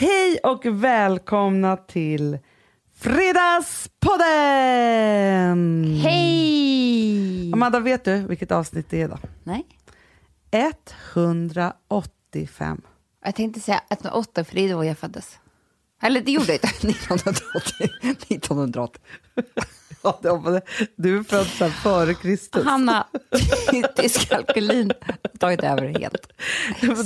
Hej och välkomna till Fredagspodden! Hej! Amanda, vet du vilket avsnitt det är idag? Nej, 185. jag tänkte säga 108 för det är då jag föddes. Eller det gjorde jag inte, 1980. 1980. Det Du är född före Kristus. Hanna, dyskalkylin har tagit över helt.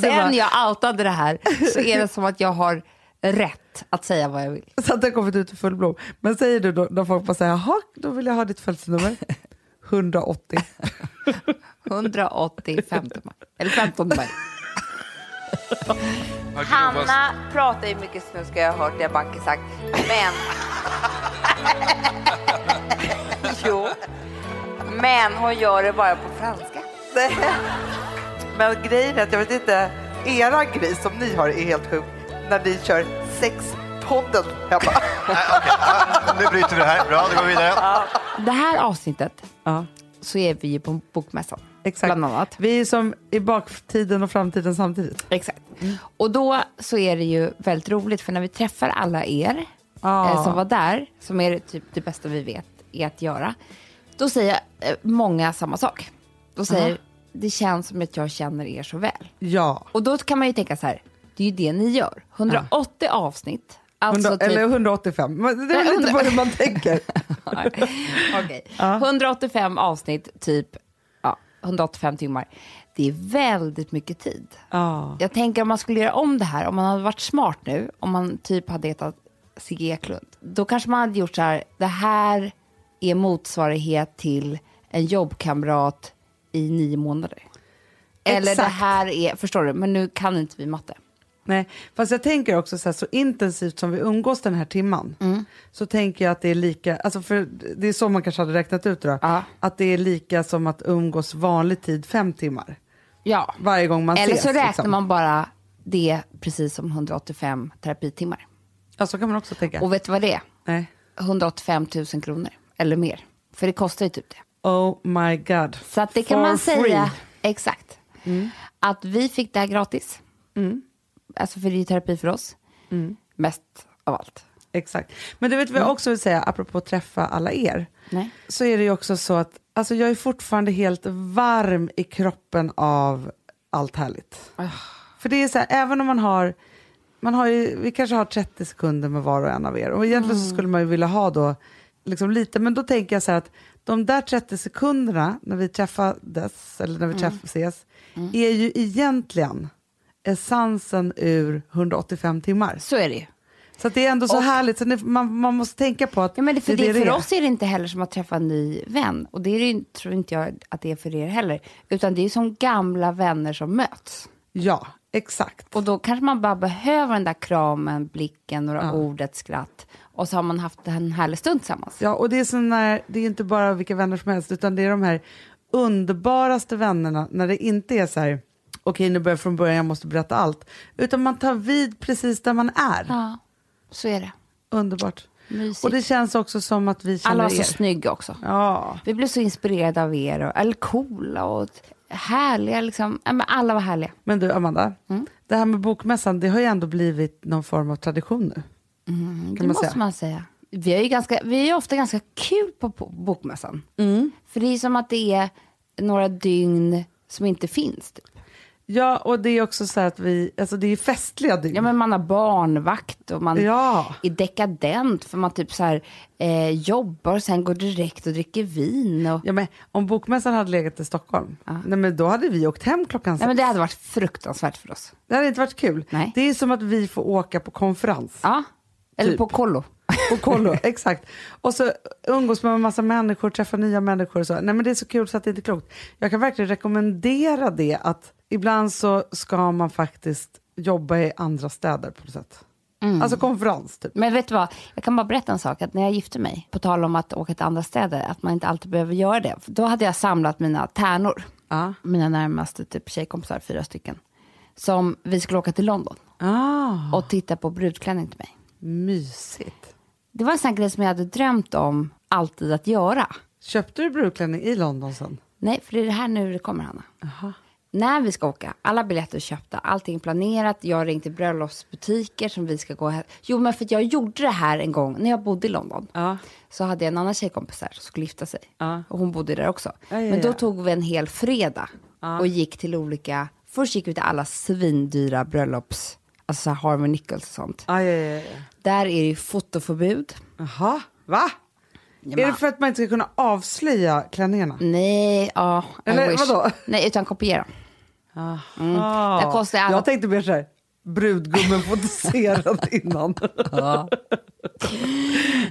Sen jag outade det här så är det som att jag har rätt att säga vad jag vill. Så att det har kommit ut i full blom. Men säger du då, när folk bara säger jaha, då vill jag ha ditt födelsenummer. 180. 185 maj. Eller 15 maj. Hanna pratar ju mycket snusk, jag har hört det Banke sagt. Men... jo. Men hon gör det bara på franska. Men grejen är att jag vet inte, era grej som ni har är helt sjuk när ni kör sexpodden hemma. Nu bryter vi det här. Bra, det går vidare. Det här avsnittet Ja, så är vi på Bokmässan. Exakt. Bland annat. Vi är som i baktiden och framtiden samtidigt. Exakt. Och då så är det ju väldigt roligt för när vi träffar alla er Ja. eh, som var där, som är typ det bästa vi vet är att göra, då säger eh, många samma sak. Då säger det känns som att jag känner er så väl. Ja. Och då kan man ju tänka så här, det är ju det ni gör. 180 avsnitt. Alltså 100, typ, Eller 185. Men Det är lite 100. på hur man tänker. Okej. 185 avsnitt, typ 185 timmar. Det är väldigt mycket tid. Ja. Jag tänker om man skulle göra om det här, om man hade varit smart nu, om man typ hade hetat Sigge Eklund, då kanske man hade gjort så här, det här är motsvarighet till en jobbkamrat i nio månader. Eller det här är, förstår du, men nu kan inte vi matte. Nej, fast jag tänker också så, här, så intensivt som vi umgås den här timman, Mm. så tänker jag att det är lika, alltså för det är så man kanske hade räknat ut det då, Ja. att det är lika som att umgås vanlig tid fem timmar. Ja. Varje gång man Eller ses. så räknar liksom. man bara det precis som 185 terapitimmar. Ja, så kan man också tänka. Och vet du vad det är? Nej. 185 000 kronor, eller mer. För det kostar ju typ det. Oh my god. Så att det kan For man free. Mm. säga, exakt. Att vi fick det här gratis. Alltså för det är ju terapi för oss. Mm. Mest av allt. Exakt. Men du vet vad jag också vill säga, apropå att träffa alla er, Nej. så är det ju också så att alltså jag är fortfarande helt varm i kroppen av allt härligt. Ah. För det är så här, även om man har, man har ju, vi kanske har 30 sekunder med var och en av er och egentligen Mm. så skulle man ju vilja ha då liksom lite, men då tänker jag så här att de där 30 sekunderna när vi träffades, eller när vi Mm. träff, ses, är ju egentligen essensen ur 185 timmar. Så är det ju. Så det är ändå så Och- härligt, så det, man, man måste tänka på att Ja, men det, för, är det, för är. oss är det inte heller som att träffa en ny vän. Och det är det, tror inte jag att det är för er heller. Utan det är som gamla vänner som möts. Ja, exakt. Och då kanske man bara behöver den där kramen, blicken, några ord, ett skratt. Och så har man haft en härlig stund tillsammans. Ja, och det är, sån här, det är inte bara vilka vänner som helst, utan det är de här underbaraste vännerna när det inte är så här, okej nu börjar jag från början, jag måste berätta allt, utan man tar vid precis där man är. Ja, så är det. Underbart. Mysigt. Och det känns också som att vi känner Alla var så er. snygga också. Ja, Vi blev så inspirerade av er, och, eller coola och härliga. Liksom. Alla var härliga. men du Amanda, Mm. det här med bokmässan, det har ju ändå blivit någon form av tradition nu. Mm, det man måste säga. man säga. Vi är ju ganska, vi är ofta ganska kul på, på bokmässan. Mm. För det är som att det är några dygn som inte finns. Typ. Ja, och det är också så att vi, alltså det är festliga dygn. Ja, men man har barnvakt och man Ja. är dekadent för man typ så här, eh, jobbar och sen går direkt och dricker vin. Och, Ja, men om bokmässan hade legat i Stockholm, nej, men då hade vi åkt hem klockan Nej, sex. men det hade varit fruktansvärt för oss. Det hade inte varit kul. Nej. Det är som att vi får åka på konferens. Ja, eller Typ. på kollo. Och kollo, exakt. Och så umgås man med massa människor, träffar nya människor och så. Nej men det är så kul så att det inte är klokt. Jag kan verkligen rekommendera det att ibland så ska man faktiskt jobba i andra städer på något sätt. Mm. Alltså konferens typ. Men vet du vad, jag kan bara berätta en sak. Att när jag gifte mig, på tal om att åka till andra städer, att man inte alltid behöver göra det. Då hade jag samlat mina tärnor, Ja. mina närmaste typ tjejkompisar, fyra stycken. Som vi skulle åka till London Ah, och titta på brudklänning till mig. mysigt. Det var en sån grej som jag hade drömt om alltid att göra. Köpte du brudklänning i London sen? Nej, för det är det här nu det kommer, Hanna. när vi ska åka, alla biljetter är köpta, allting planerat, jag har ringt till bröllopsbutiker som vi ska gå här. Jo, men för jag gjorde det här en gång när jag bodde i London. Ja. Så hade jag en annan tjejkompis där som skulle gifta sig. Ja. Och hon bodde där också. Ja, Men då tog vi en hel fredag och gick till olika, först gick vi till alla svindyra bröllops, alltså så Harvey Nichols och sånt. Ja, ja, ja, ja. Där är det ju fotoförbud. Jaha, va? Är det för att man inte ska kunna avslöja klänningarna? Nej, ja, I Eller wish. vadå? Nej, utan kopiera. Mm. Ah. Det kostar alla- Jag tänkte mer så här, brudgummen fotoserad innan.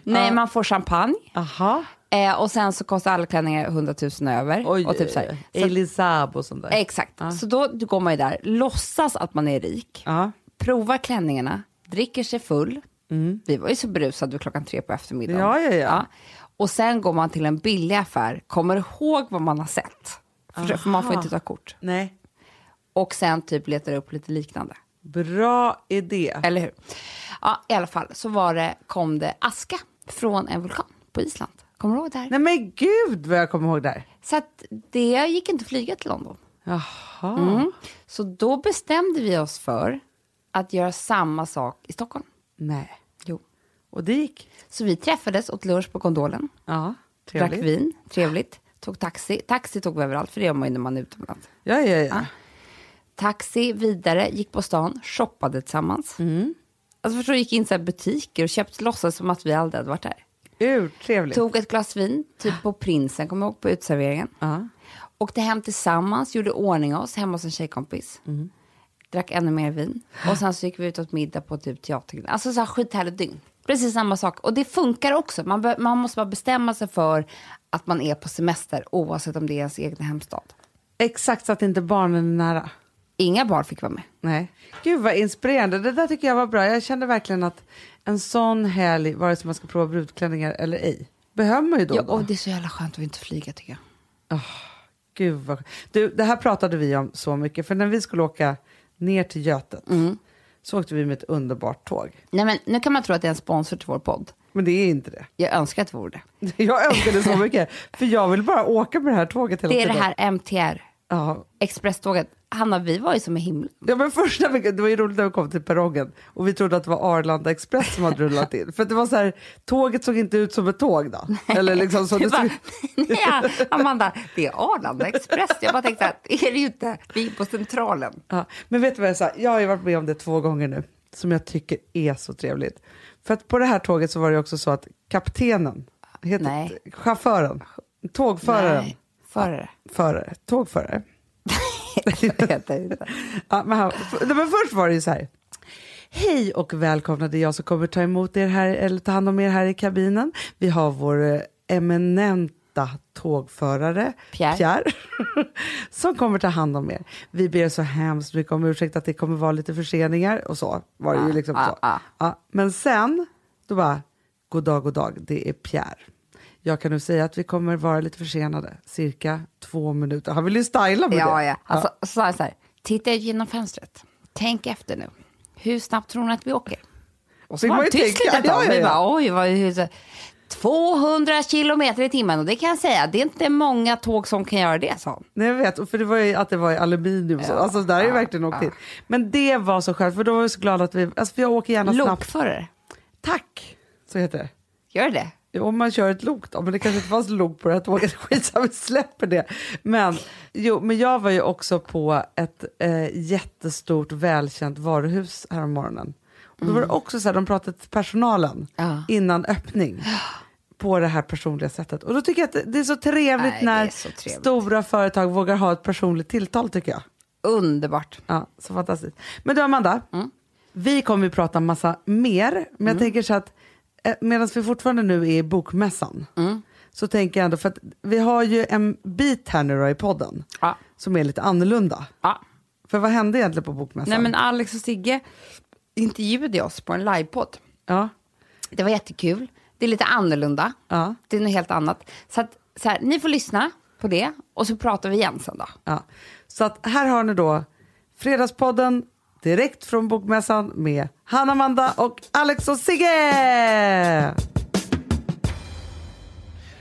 Nej, man får champagne. Aha. Eh, och sen så kostar alla klänningar 100 000 över. Oj, och typ så här. Så, Elisab och sånt där. exakt. Så då går man ju där, låtsas att man är rik, Ja. Provar klänningarna, dricker sig full. Vi var ju så berusade klockan tre på eftermiddagen. Ja, ja, ja. Och sen går man till en billig affär, kommer ihåg vad man har sett. För, för man får inte ta kort. Nej. Och sen typ letar upp lite liknande. Bra idé. Eller hur? Ja, i alla fall så var det, kom det aska från en vulkan på Island. Kommer du ihåg det här? Nej men gud vad jag kommer ihåg där. Så att det gick inte att flyga till London. Jaha. Mm. Så då bestämde vi oss för att göra samma sak i Stockholm. Nej. Jo. Och det gick? Så vi träffades, åt lunch på gondolen, Ja. drack Trevligt. vin, trevligt, tog taxi. Taxi tog vi överallt, för det gör man ju när man är utomlands. Ja, ja, ja. Taxi vidare, gick på stan, shoppade tillsammans. Alltså förstår du, gick in i butiker och köpte, låtsas som att vi aldrig hade varit där. Urtrevligt. Tog ett glas vin, typ på Prinsen, kommer jag ihåg, på utserveringen. Ja. Åkte hem tillsammans, gjorde ordning oss hemma hos en tjejkompis. Drack ännu mer vin. Och sen så gick vi ut åt middag på typ teatern. Alltså så här skithärligt dygn. Precis samma sak. Och det funkar också. Man, be- man måste bara bestämma sig för att man är på semester oavsett om det är ens egna hemstad. Exakt så att inte barnen är nära. Inga barn fick vara med. Nej. Gud vad inspirerande. Det där tycker jag var bra. Jag kände verkligen att en sån helg, vare sig man ska prova brudklänningar eller ej, behöver man ju då Ja, och då. och det är så jävla skönt att inte flyga tycker jag. Gud vad... Du, det här pratade vi om så mycket, för när vi skulle åka ner till Götet Mm. så åkte vi med ett underbart tåg. Nej, men nu kan man tro att det är en sponsor till vår podd. Men det är inte det. Jag önskar att det vore det. Jag önskar det så mycket, för jag vill bara åka med det här tåget hela Det är det tiden. här MTR, Ja. expresståget. Hanna, vi var ju som i himlen. Ja, men första veckan, det var ju roligt när vi kom till perrongen och vi trodde att det var Arlanda Express som hade rullat in. För det var så här, tåget såg inte ut som ett tåg då. Eller liksom så. Det bara, nej, Amanda, det är Arlanda Express. Jag bara tänkte att det är det ju inte. Vi är på Centralen. ja. Men vet du vad jag sa? Jag har ju varit med om det två gånger nu, som jag tycker är så trevligt. För att på det här tåget så var det också så att kaptenen, heter, Nej. chauffören, tågföraren, Nej, förare. förare, tågförare. Inte. Ja, men, han, nej, men först var det ju så här. Hej och välkomna, det är jag som kommer ta emot er här, eller ta hand om er här i kabinen. Vi har vår eh, eminenta tågförare, Pierre. som kommer ta hand om er. Vi ber så hemskt mycket om ursäkt att det kommer vara lite förseningar och så var det ju Ah, liksom ah, så. ah. Ja, men sen, då bara, god dag, god dag, det är Pierre. Jag kan nu säga att vi kommer vara lite försenade, cirka två minuter. Han vill ju styla med Ja, det. ja. Alltså, så sa jag så här, titta ut genom fönstret. Tänk efter nu. Hur snabbt tror ni att vi åker? Och så var man tyst lite ett tag. ja, ja, Vi ja. bara, oj, vad, hur, så, 200 kilometer i timmen. Och det kan jag säga, det är inte många tåg som kan göra det, sa han. Nej, jag vet, för det var ju att det var i aluminium. så. Ja, Alltså där är ja, verkligen åkt ja. in. Men det var så skönt, för då var jag så glad att vi, alltså för jag åker gärna snabbt. Lokförare, Tack, så heter det. gör det? Om man kör ett lok då, men det kanske inte fanns lok på det här tåget. Skitsamma, vi släpper det. Men, jo, men jag var ju också på ett eh, jättestort välkänt varuhus här om morgonen. Och då var det också så här, de pratade till personalen Ja. innan öppning. På det här personliga sättet. Och då tycker jag att det- är så trevligt Nej, när är så trevligt. stora företag vågar ha ett personligt tilltal tycker jag. Underbart. Ja, så fantastiskt. Men du Amanda, Mm. vi kommer ju prata massa mer, men jag tänker så att medan vi fortfarande nu är i bokmässan Mm. så tänker jag ändå, för att vi har ju en bit här nu då i podden Ja. som är lite annorlunda. Ja. För vad hände egentligen på bokmässan? Nej, men Alex och Sigge intervjuade oss på en livepodd. ja, Det var jättekul. Det är lite annorlunda. ja, Det är något helt annat. Så, att, så här, ni får lyssna på det och så pratar vi igen sen då. ja. Så att här har ni då Fredagspodden direkt från bokmässan med Hanna Amanda och Alex och Sigge!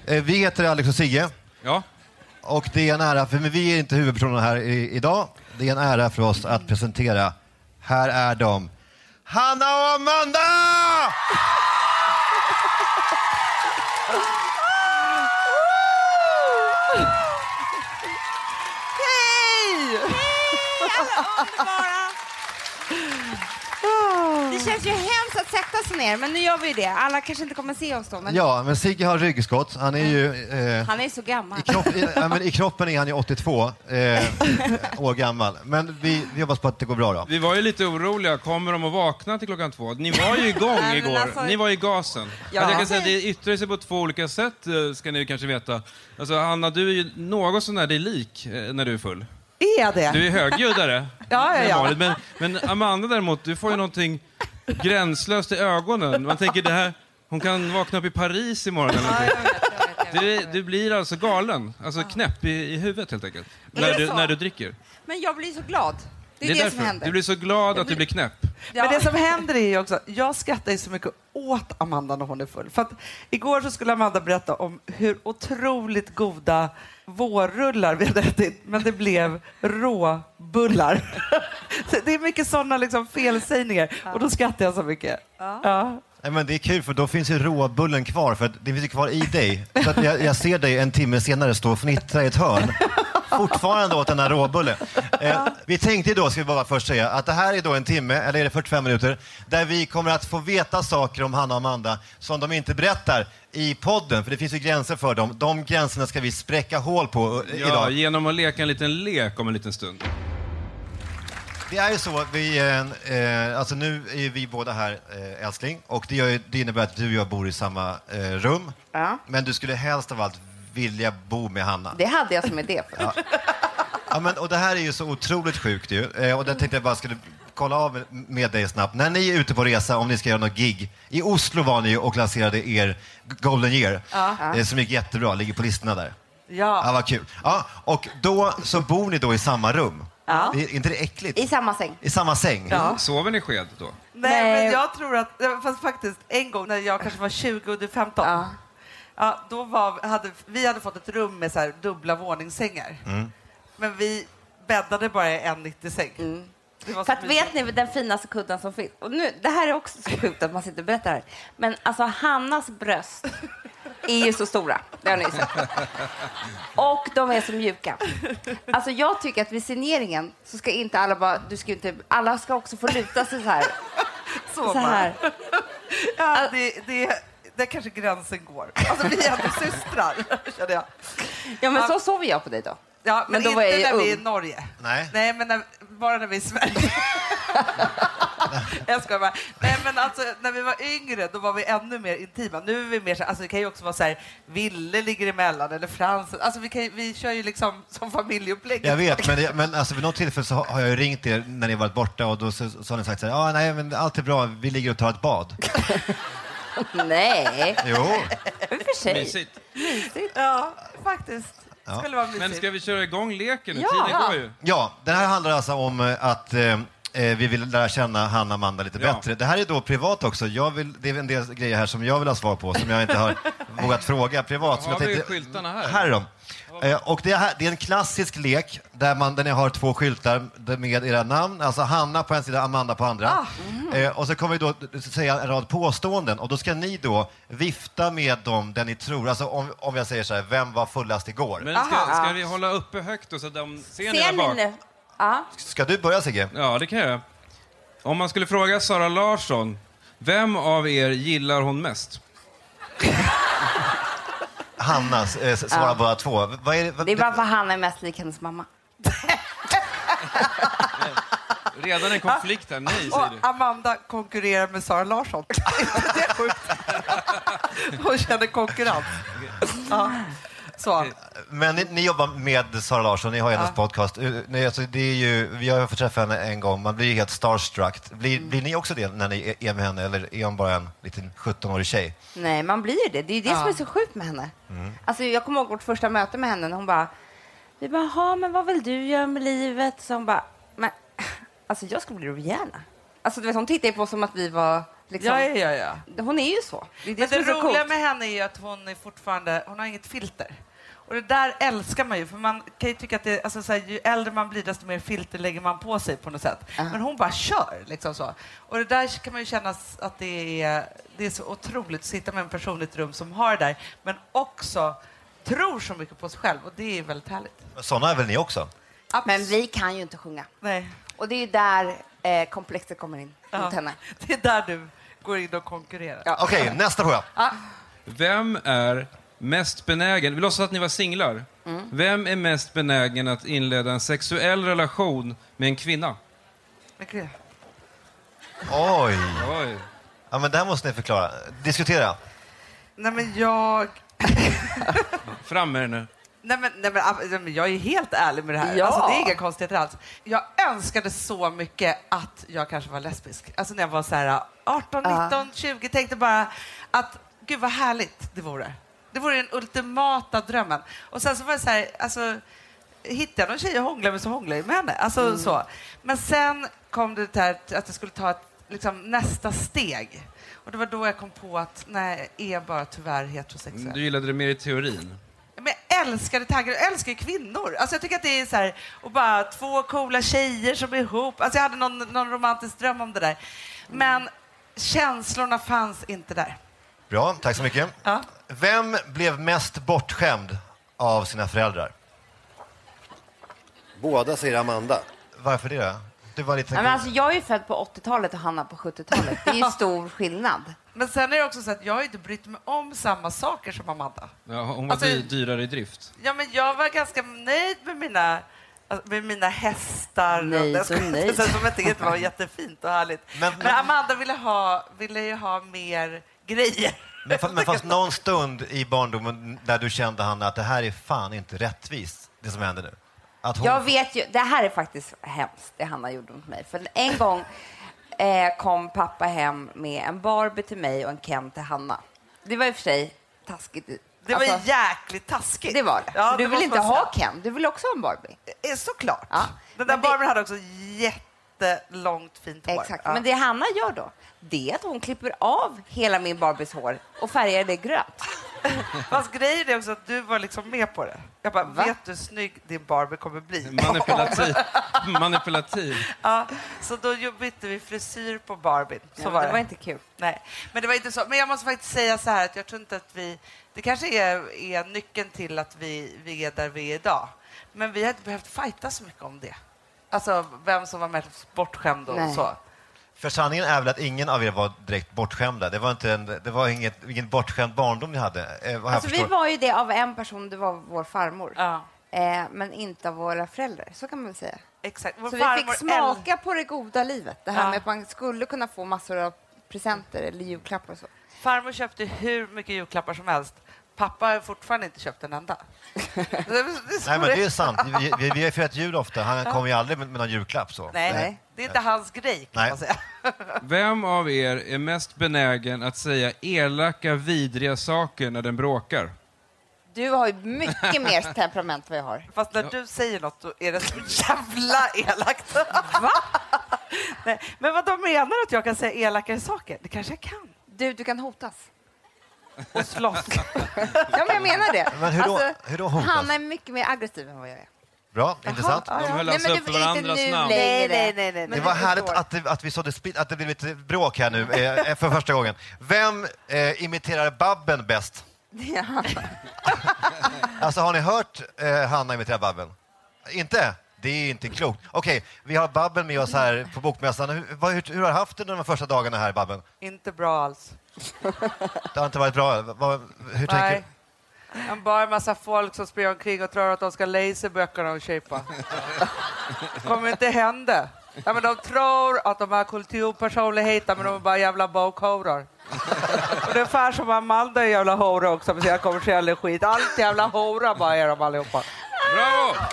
Eh, Vi heter Alex och Sigge. Ja. och det är en ära, för vi är inte huvudpersonerna här i, idag. Det är en ära för oss att presentera. Här är de. Hanna och Amanda! Det känns ju hemskt att sätta sig ner, men nu gör vi det. Alla kanske inte kommer se oss då, men Ja, men Sigge har ryggskott. Han är ju... Eh, han är så gammal. i, kropp, i, ja, men I kroppen är han ju 82 eh, år gammal. Men vi, vi hoppas på att det går bra då. Vi var ju lite oroliga. Kommer de att vakna till klockan två? Ni var ju igång Nej, igår. alltså- Ni var i gasen. Ja. Alltså, jag kan säga, det yttrar sig på två olika sätt, eh, ska ni kanske veta. Alltså, Hanna, du är ju något sånär dig lik eh, när du är full. Är det? Du är högljuddare. Ja, ja, ja. Men, men Amanda däremot, du får ju någonting gränslöst i ögonen. Man tänker det här, hon kan vakna upp i Paris imorgon eller någonting. Du, du blir alltså galen, alltså knäpp i, i huvudet helt enkelt. Är När du, när du dricker. Men jag blir så glad. Det är det, som händer. Du blir så glad att du blir knäpp. Ja. Men det som händer är ju också, jag skrattar ju så mycket åt Amanda när hon är full. För att igår så skulle Amanda berätta om hur otroligt goda vårrullar vi hade ätit, men det blev råbullar. Det är mycket sådana liksom felsägningar och då skrattar jag så mycket. Ja. Nej, men det är kul för då finns ju råbullen kvar för det finns ju kvar i dig. Så att jag, jag ser dig en timme senare stå och fnittra i ett hörn. Fortfarande åt den här råbullen. Eh, vi tänkte då, ska vi bara först säga, att det här är då en timme, eller är det 45 minuter, där vi kommer att få veta saker om Hanna och Amanda som de inte berättar i podden, för det finns ju gränser för dem. De gränserna ska vi spräcka hål på eh, Ja, idag. genom att leka en liten lek om en liten stund. Det är ju så, vi, eh, eh, alltså nu är vi båda här eh, älskling och det, gör, ju- det innebär att du och jag bor i samma eh, rum. Ja. Men du skulle helst av allt vilja bo med Hanna. Det hade jag som idé. För. Ja, men, och det här är ju så otroligt sjukt ju. Eh, och det tänkte jag bara skulle kolla av med- dig snabbt. När ni är ute på resa, om ni ska göra något gig. I Oslo var ni ju och lanserade er Golden Year. Eh, som gick jättebra, ligger på listorna där. Ja, Ja. vad kul. Ja, och då så bor ni då i samma rum. Ja. Det, är inte det äckligt? I samma säng. I samma säng? Ja. Sover ni sked då? Nej, Nej. men jag tror att, fast faktiskt en gång när jag kanske var 20 och du 15, Ja. Ja, då var, hade, vi hade fått ett rum med så här dubbla våningssängar. Mm. Men vi bäddade bara i en 90-säng. Mm. För så att vet ni den finaste kudden som finns? Och nu, det här är också så sjukt att man sitter och berättar här. Men alltså Hannas bröst är ju så stora. Det har ni sett. Och de är så mjuka. Alltså jag tycker att vid signeringen så ska inte alla bara, du ska inte, alla ska också få luta sig så här. så, Så här. Ja, det, det, där kanske gränsen går. Alltså vi är ändå systrar, känner jag. Ja men så sover jag på dig då. Ja, men, Men då inte var jag ju när vi är i. Norge. Nej. Nej, men när, bara när vi är i Sverige. jag skojar bara. Nej, men alltså, när vi var yngre då var vi ännu mer intima. Nu är vi mer så, alltså, det kan ju också vara så här, Ville ligger emellan eller Frans. Alltså, vi, kan, vi kör ju liksom som familjeupplägg. Jag vet, men, det, men alltså, vid något tillfälle så har har jag ju ringt er när ni varit borta och då så, så har ni sagt så här, ah, nej men allt är bra, vi ligger och tar ett bad. Nej, Jo, i och för sig. Mysigt. Ja, faktiskt. Ja. Skulle vara mysigt. Men ska vi köra igång leken nu? Ja. Tiden går ju. ja, det här handlar alltså om eh, att eh, eh, vi vill lära känna Hanna och Amanda lite Ja. bättre. Det här är då privat också. Jag vill, det är en del grejer här som jag vill ha svar på, som jag inte har vågat fråga privat. som Har jag vi tänkte- skyltarna här? Här är de. Eh, Och det, här, det är en klassisk lek där, man, där ni har två skyltar med era namn, alltså Hanna på en sida, Amanda på andra. Ah. Eh, och så kommer vi då säga en rad påståenden och då ska ni då vifta med dem där ni tror, alltså om, om jag säger så här, vem var fullast igår? Men ska, ska vi hålla uppe högt då så att de ser ni där bak? Ja. Ska du börja Sigge? Ja, det kan jag. Om man skulle fråga Sara Larsson, vem av er gillar hon mest? Hanna eh, svarar bara två. Vad är det, vad, Det är bara för han är mest lik hennes mamma. Redan en konflikt här. Nej, säger du. Och Amanda konkurrerar med Sara Larsson. det är sjukt. Hon känner konkurrens. Ja. Så. Men ni, ni jobbar med Sara Larsson, ni har hennes podcast. Eh, Nej, alltså, det är ju, vi har fått träffa henne en gång, man blir ju helt starstruck. Blir, blir ni också det när ni är med henne eller är hon bara en liten 17-årig tjej? Nej, man blir ju det. Det är ju det Ja. som är så sjukt med henne. Mm. Alltså, jag kommer ihåg vårt första möte med henne. när Hon bara, vi bara, "Jaha, men vad vill du göra med livet? Så hon bara, men alltså jag ska bli Rihanna. Alltså du vet, hon tittar ju på oss som att vi var liksom, Ja, ja, ja. hon är ju så. Det är det, Men det roliga coolt. med henne är ju att hon är fortfarande, hon har inget filter. Och det där älskar man ju, för man kan ju tycka att det, alltså så här, ju äldre man blir desto mer filter lägger man på sig på något sätt. Men hon bara kör liksom så. Och det där kan man ju känna att det är, det är så otroligt att sitta med en person i ett rum som har det där, men också tror så mycket på sig själv och det är väldigt härligt. Sådana är väl ni också? Men vi kan ju inte sjunga. Nej. Och det är ju där eh, komplexet kommer in Ja. mot henne. Det är där du går in och konkurrerar. Ja. Okej, nästa fråga. Vem är mest benägen, vi låtsas att ni var singlar. Mm. Vem är mest benägen att inleda en sexuell relation med en kvinna? Oj. Oj. Ja, men det här måste ni förklara. Diskutera. Nej men jag... Fram med det nu. Nej men, nej, men, nej, men jag är helt ärlig med det här. Ja. Alltså, det är inga konstigheter alls. Jag önskade så mycket att jag kanske var lesbisk. Alltså när jag var så här 18, 19, 20. Tänkte bara att gud vad härligt det vore. Det vore den ultimata drömmen. Och sen så var det så här, alltså hittar jag någon tjej att hångla med så hånglar jag med henne. Alltså, så. Men sen kom det där att jag skulle ta ett, liksom, nästa steg. Och det var då jag kom på att nej, jag är bara tyvärr heterosexuell. Du gillade det mer i teorin. Men jag älskade tankar, jag älskar kvinnor. Alltså jag tycker att det är så här, och bara två coola tjejer som är ihop. Alltså jag hade någon, någon romantisk dröm om det där. Men känslorna fanns inte där. Bra, tack så mycket. Ja. Vem blev mest bortskämd av sina föräldrar? Båda säger Amanda. Varför det? Du var lite... Nej, men alltså, jag är ju född på 80-talet och Hanna på 70-talet. Det är ju stor skillnad. Men sen är det också så att jag har inte brytt mig om samma saker som Amanda. Ja, hon var Alltså- dy- dyrare i drift. Ja, men jag var ganska nöjd med mina, alltså, med mina hästar. Skojar. och nöjd. Sen som jag tyckte det var jättefint och härligt. Men- Men, Amanda ville, ha, ville ju ha mer grejer. Men, fa- men fanns någon stund i barndomen där du kände, Hanna, att det här är fan inte rättvist, det som händer nu? Att hon... Jag vet ju, det här är faktiskt hemskt, det Hanna gjorde mot mig. För en gång eh, kom pappa hem med en Barbie till mig och en Ken till Hanna. Det var i och för sig taskigt. Det var Alltså, jäkligt taskigt. det var det. Ja, du det vill inte ha säga. Ken, du vill också ha en Barbie. Eh, Såklart. Ja. Den där Men det- Barbien hade också jättelångt fint hår. Exakt. Ja. Men det Hanna gör då, det är att hon klipper av hela min Barbies hår och färgar det grönt. Fast grejen är också att du var liksom med på det. Jag bara, vet du hur snygg din Barbie kommer bli? Manipulativ. Manipulativ. Ja, så då bytte vi frisyr på Barbie. Så Ja, var det det. var inte kul. Nej, men det var inte så. Men jag måste faktiskt säga så här att jag tror inte att vi... Det kanske är, är nyckeln till att vi, vi är där vi är idag. Men vi har inte behövt fighta så mycket om det. Alltså vem som var mest bortskämd och Nej. så. För sanningen är väl att ingen av er var direkt bortskämda. Det var, inte en, det var inget, ingen bortskämd barndom ni hade, eh, Alltså, vi var ju det av en person, det var vår farmor. Ja, Eh, men inte av våra föräldrar, så kan man väl säga. exakt. Vår Så vi fick smaka på det goda livet. Det här Ja. med att man skulle kunna få massor av presenter eller julklappar och så. Farmor köpte hur mycket julklappar som helst. Pappa har fortfarande inte köpt en enda. Det är- Nej, men det är sant. Vi, vi, vi har firat jul ofta. Han kommer ju aldrig med, med någon julklapp. Så. Nej, Nej. det är inte hans grej kan Nej. man säga. Vem av er är mest benägen att säga elaka, vidriga saker när den bråkar? Du har ju mycket mer temperament än vad jag har. Fast när du säger något då är det så jävla elakt. Va? Nej, men vad de menar att jag kan säga elakare saker? Det kanske jag kan. Du, du kan hotas. Och slåss. Ja, men jag menar det. Men hur då- hur då? Hanna är mycket mer aggressiv än vad jag är. Bra, intressant. ja, De höll Nej, alltså men upp du- för inte varandras nu namn. Nej, nej, nej, nej. Det var härligt att det, att vi sådde att det blev lite bråk här nu eh, för första gången. Vem eh, imiterar Babben bäst? Ja. Alltså har ni hört eh, Hanna imitera Babben? Inte? Det är inte klokt. Okej, vi har Babben med oss här på Bokmässan. Hur, hur, hur har du haft det de första dagarna här, Babben? Inte bra alls. Det har inte varit bra. Vad, hur tänker Nej. En bara en massa folk som springer omkring och tror att de ska laserböckerna och köpa. Det kommer inte hända. Ja, men de tror att de har kulturpersonligheter men de är bara jävla är ungefär som Amanda är jävla hora också med sina kommersiella skit. Allt jävla hora bara är de allihopa. Bravo!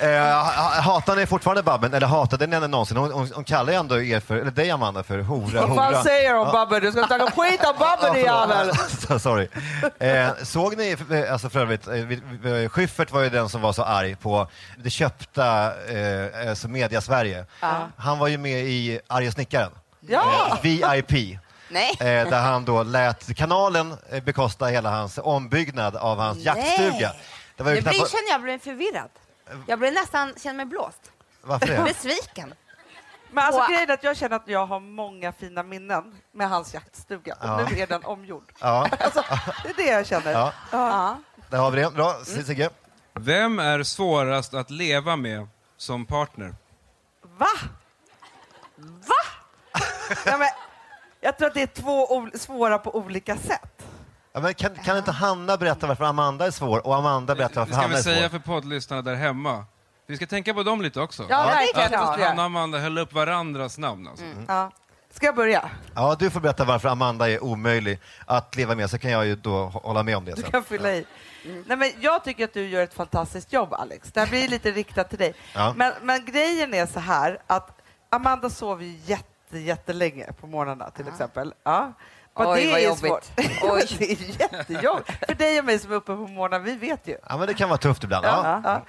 Eh, ha- hatar ni fortfarande Babben? Eller hatade ni henne någonsin? Hon, hon, hon kallar ju ändå er för, eller dig Amanda för hora, Vad fan säger de Babben? Du ska snacka skit om Babben din jävel! Ja, Sorry. Eh, såg ni, eh, alltså för övrigt, eh, vi- Schyffert var ju den som var så arg på det köpta eh, alltså Media Sverige. Han var ju med i Arga snickaren. Ja! Eh, VIP. Nej. Eh, där han då lät kanalen eh, bekosta hela hans ombyggnad av hans Nej. jaktstuga. Det var ju Nu blir, knappt... känner jag blir förvirrad. Jag blir nästan, känner mig blåst. Varför det? Besviken. Men alltså grejen är att jag känner att jag har många fina minnen med hans jaktstuga och Ja. nu är den omgjord. Ja, Alltså, det är det jag känner. ja, Ja. där har vi det. Bra, Sigge. Vem är svårast att leva med som partner? Va? Va? ja, men, jag tror att det är två svåra på olika sätt. Ja, men kan, kan inte Hanna berätta varför Amanda är svår och Amanda berätta Det varför ska Hanna vi är säga svår? för poddlyssnarna där hemma. Vi ska tänka på dem lite också. Ja, det klart. Att Hanna och Amanda höll upp varandras namn. Alltså. Ja. Ska jag börja? Ja, du får berätta varför Amanda är omöjlig att leva med, så kan jag ju då hå- hålla med om det Du sen. kan fylla i. Nej, men jag tycker att du gör ett fantastiskt jobb, Alex. Det här blir lite riktat till dig. Ja. Men, men grejen är så här att Amanda sover ju jätte, jättelänge på morgnarna till exempel. Ja. Oj, det vad är jobbigt. svårt. Oj. det är jättejobbigt. För dig och mig som är uppe på morgonen, vi vet ju. Ja, men det kan vara tufft ibland. Ja. Ja, ja.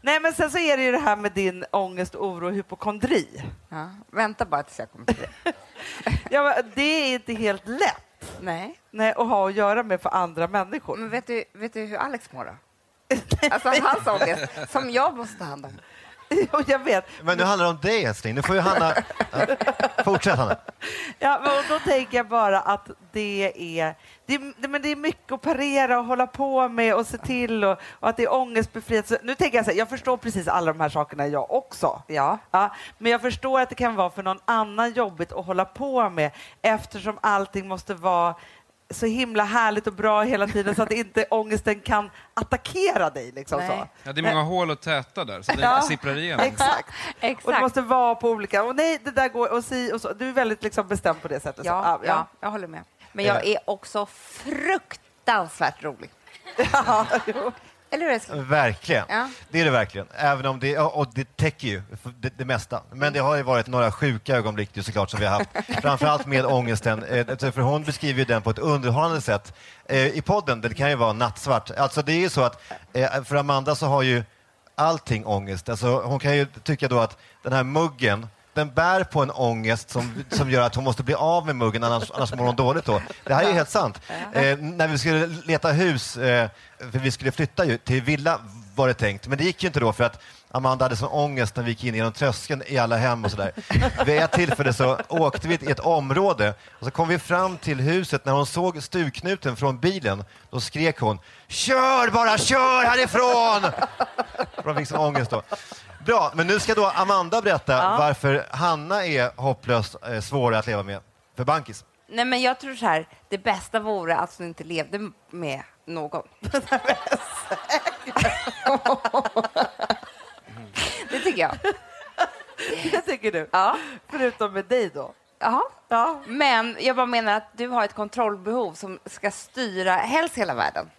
Nej, men sen så är det ju det här med din ångest, oro och hypokondri. Ja. Vänta bara tills jag kommer till det. Ja, det är inte helt lätt Nej. nej, att ha att göra med för andra människor. Men vet du, vet du hur Alex mår då? Alltså hans ångest, som jag måste ta hand om. Jo, jag vet. Men nu handlar det om dig älskling. Nu får ju Hanna... Ja. Fortsätt Hanna. Ja, men då tänker jag bara att det är, det, är- men det är mycket att parera och hålla på med och se till och, och att det är ångestbefrielse. Nu tänker jag så här, jag förstår precis alla de här sakerna jag också. Ja. Ja, men jag förstår att det kan vara för någon annan jobbigt att hålla på med eftersom allting måste vara så himla härligt och bra hela tiden så att inte ångesten kan attackera dig. Liksom Nej. så. Ja, det är många hål att täta där, så det Ja. sipprar igenom. Exakt. Och det Exakt. måste vara på olika... Och nej, det där går och si och så. Du är väldigt liksom bestämd på det sättet. så. Ja, ja, jag håller med. Men jag är också fruktansvärt rolig. Ja, jo. Eller hur älskling? Verkligen. Ja. Det är det verkligen. Även om det, och det täcker ju det, det mesta. Men det har ju varit några sjuka ögonblick ju såklart som vi har haft. Framförallt med ångesten. Eh, För hon beskriver ju den på ett underhållande sätt. Eh, I podden, det kan ju vara nattsvart. Alltså det är ju så att eh, för Amanda så har ju allting ångest. Alltså hon kan ju tycka då att den här muggen den bär på en ångest som, som gör att hon måste bli av med muggen, annars, annars mår hon dåligt då. Det här är helt sant. Eh, när vi skulle leta hus, eh, för vi skulle flytta ju till villa var det tänkt, men det gick ju inte då för att Amanda hade sån ångest när vi gick in genom tröskeln i alla hem och sådär. Vid ett tillfälle så åkte vi i ett område och så kom vi fram till huset. När hon såg stugknuten från bilen, då skrek hon Kör bara, kör härifrån! För hon fick sån ångest då. Bra, men nu ska då Amanda berätta varför Hanna är hopplöst eh, svårare att leva med för Bankis. Nej, men jag tror så här, det bästa vore att hon inte levde med någon. det tycker jag. Det tycker du? Ja. Förutom med dig då? Ja. Ja. Men jag bara menar att du har ett kontrollbehov som ska styra helst hela världen.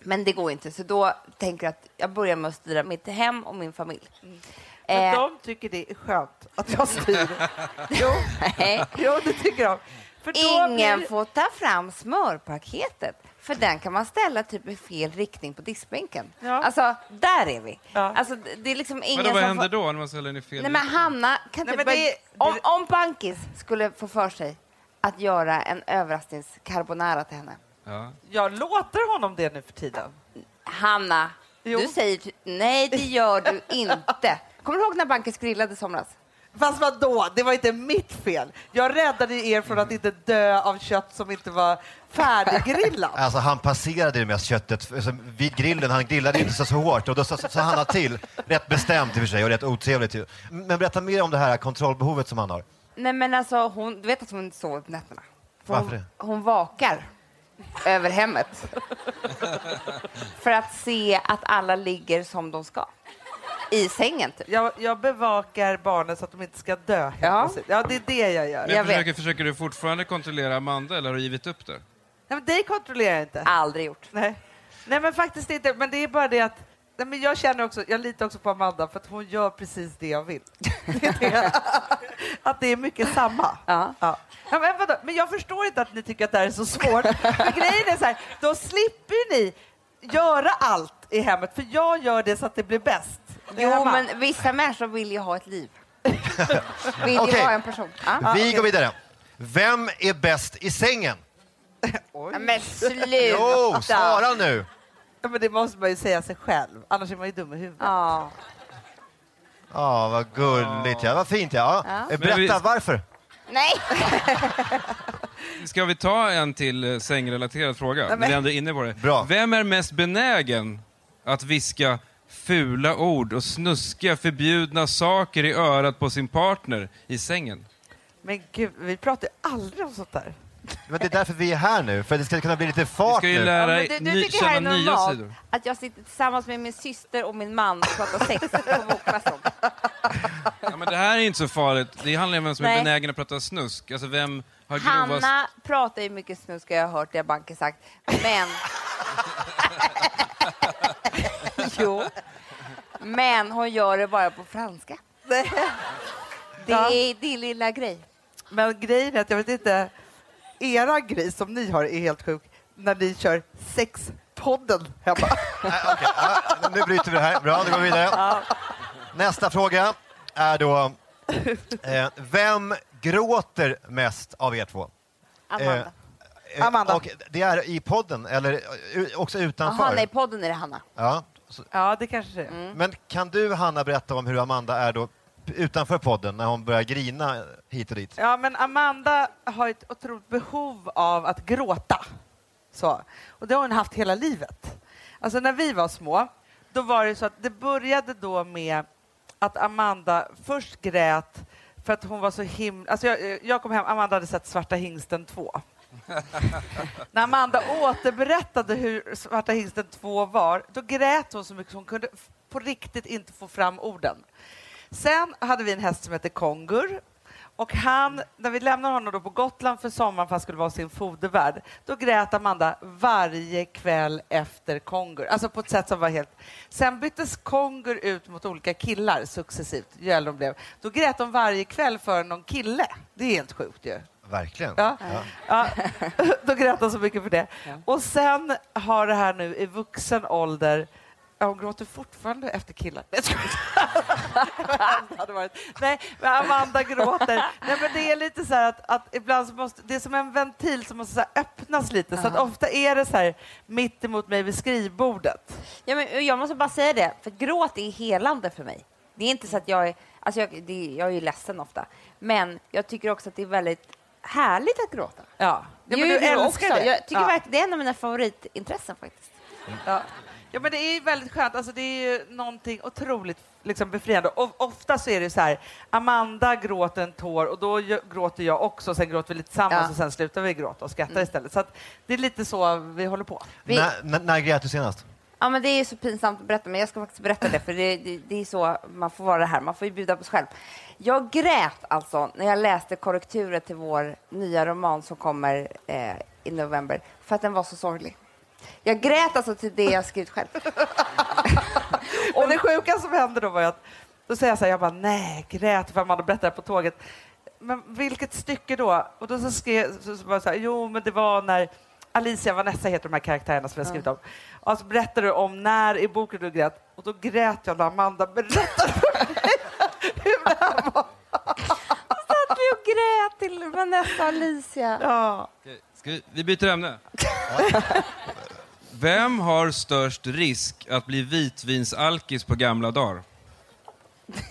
Men det går inte, så då tänker jag att jag börjar med att styra mitt hem och min familj. Men Eh, de tycker det är skönt att jag styr. jo, jo, det tycker de. Ingen blir- får ta fram smörpaketet, för den kan man ställa typ i fel riktning på diskbänken. Ja. Alltså, där är vi. Ja. Alltså, det- är liksom ingen Vadå, vad som händer får... då när man ställer den i fel Nej, men? Hanna kan Nej, inte men börja... det- om, om Bankis skulle få för sig att göra en överraskningscarbonara till henne. Ja. Jag låter honom det nu för tiden. Hanna, Jo. du säger nej, det gör du inte. Kommer du ihåg när Bankis grillade i somras? Fast vadå, det var inte mitt fel. Jag räddade er från att inte dö av kött som inte var färdiggrillat. Alltså han passerade det mest köttet alltså, vid grillen. Han grillade inte så, så hårt och då sa sa han till. Rätt bestämt i och för sig och rätt otrevligt. Men berätta mer om det här kontrollbehovet som han har. Nej, men alltså, hon, du vet att hon inte sover på nätterna? För Varför hon, det? hon vakar över hemmet. För att se att alla ligger som de ska. I sängen, typ. Jag, jag bevakar barnen så att de inte ska dö. Ja. ja det är det jag gör. Men Jag försöker, försöker du fortfarande kontrollera Amanda eller har du givit upp det? Nej, men dig kontrollerar jag inte. Aldrig gjort. Nej. Nej, men faktiskt inte. Men det är bara det att Nej, men jag känner också, jag litar också på Amanda för att hon gör precis det jag vill. Att det är mycket samma. Ja. Ja. Ja, men, vadå? men jag förstår inte att ni tycker att det här är så svårt. För grejen är så här, då slipper ni göra allt i hemmet, för jag gör det så att det blir bäst. Jo, men vissa människor vill ju ha ett liv. vill ju Okej. vara en person. Ja. Vi går vidare. Vem är bäst i sängen? Ja, men sluta! Jo, svara nu! Ja, men det måste man ju säga sig själv, annars är man ju dum i huvudet. Ja. Ja, vad gulligt. Ja. Vad fint. Ja. Ja. Eh, Men Berätta, vi- varför? Nej! Ska vi ta en till eh, sängrelaterad fråga? När vi ändå är inne på det. Bra. Vem är mest benägen att viska fula ord och snuskiga förbjudna saker i örat på sin partner i sängen? Men gud, vi pratar ju aldrig om sånt där. Men det är därför vi är här nu, för att det ska kunna bli lite Vi fart ska ju nu. lära Ja, men du, du ny, tycker det här känna är nya normalt sidor. att jag sitter tillsammans med min syster och min man och pratar sex på bokmässan? Ja, men det här är inte så farligt. Det handlar om vem som är Nej. benägen att prata snusk. Alltså vem har grovast... Hanna pratar ju mycket snusk, har jag hört det Banke sagt. Men... jo. Men hon gör det bara på franska. Det Ja. är din lilla grej. Men grejen är att jag vet inte, era grej som ni har är helt sjuk när ni kör sexpodden hemma. Nej, okej. Ja, nu bryter vi det här. Bra, då går vi vidare. Nästa fråga är då, eh, vem gråter mest av er två? Amanda. Eh, Amanda. Och det är i podden, eller eh, också utanför? Jaha, nej, podden är det Hanna. Ja. Så, Ja, det kanske det är. Mm. men kan du, Hanna, berätta om hur Amanda är då utanför podden, när hon börjar grina hit och dit? Ja, men Amanda har ett otroligt behov av att gråta. Så. Och det har hon haft hela livet. Alltså när vi var små, då var det så att det började då med att Amanda först grät för att hon var så himla... Alltså jag, jag kom hem, Amanda hade sett Svarta hingsten 2. När Amanda återberättade hur Svarta hingsten 2 var, då grät hon så mycket så hon kunde på riktigt inte få fram orden. Sen hade vi en häst som hette Kongur. Och han, när vi lämnade honom då på Gotland för sommaren för att han skulle vara sin fodervärd, då grät Amanda varje kväll efter Kongur. Alltså på ett sätt som var helt... Sen byttes Kongur ut mot olika killar successivt, ju äldre de blev. Då grät de varje kväll för någon kille. Det är helt sjukt ju. Verkligen. Ja. Ja. Då grät hon så mycket för det. Och sen har det här nu i vuxen ålder Ja, hon gråter fortfarande efter killar. Nej, hade varit- Nej, men Amanda gråter. Nej, men det är lite så här att, att ibland så måste, det är som en ventil som måste öppnas lite. Så att ofta är det så här mitt emot mig vid skrivbordet. Ja, men jag måste bara säga det, för gråt är helande för mig. Det är inte så att jag är... Alltså jag, det, jag är ju ledsen ofta. Men jag tycker också att det är väldigt härligt att gråta. Ja, Det ja gör men ju du du älskar också. det. Jag tycker ja. verkligen det är en av mina favoritintressen faktiskt. Ja. ja, men det är ju väldigt skönt. Alltså, det är ju någonting otroligt liksom, befriande. Och ofta så är det så här, Amanda gråter en tår och då gråter jag också. Sen gråter vi lite tillsammans Ja. Mm. och sen slutar vi gråta och skrattar istället. Så att det är lite så vi håller på. Vi- När, när, när grät du senast? Ja, men det är så pinsamt att berätta, men jag ska faktiskt berätta det, för det, det, det är så man får vara här. Man får ju bjuda på sig själv. Jag grät alltså när jag läste korrekturet till vår nya roman som kommer eh, i november, för att den var så sorglig. Jag grät alltså till det jag skrivit själv. Och det sjuka som hände då var att då säger jag så här, jag bara nej, grät för Amanda berättade på tåget. Men vilket stycke då? Och då så skrev så, så var så här, jo men det var när Alicia Vanessa heter de här karaktärerna som jag skrivit om. Och så berättade du om när i boken du grät och då grät jag när Amanda berättade för mig hur det här var. Satt vi och grät till Vanessa och Alicia. Ja. Ska vi, vi byter ämne. Vem har störst risk att bli vitvinsalkis på gamla dagar?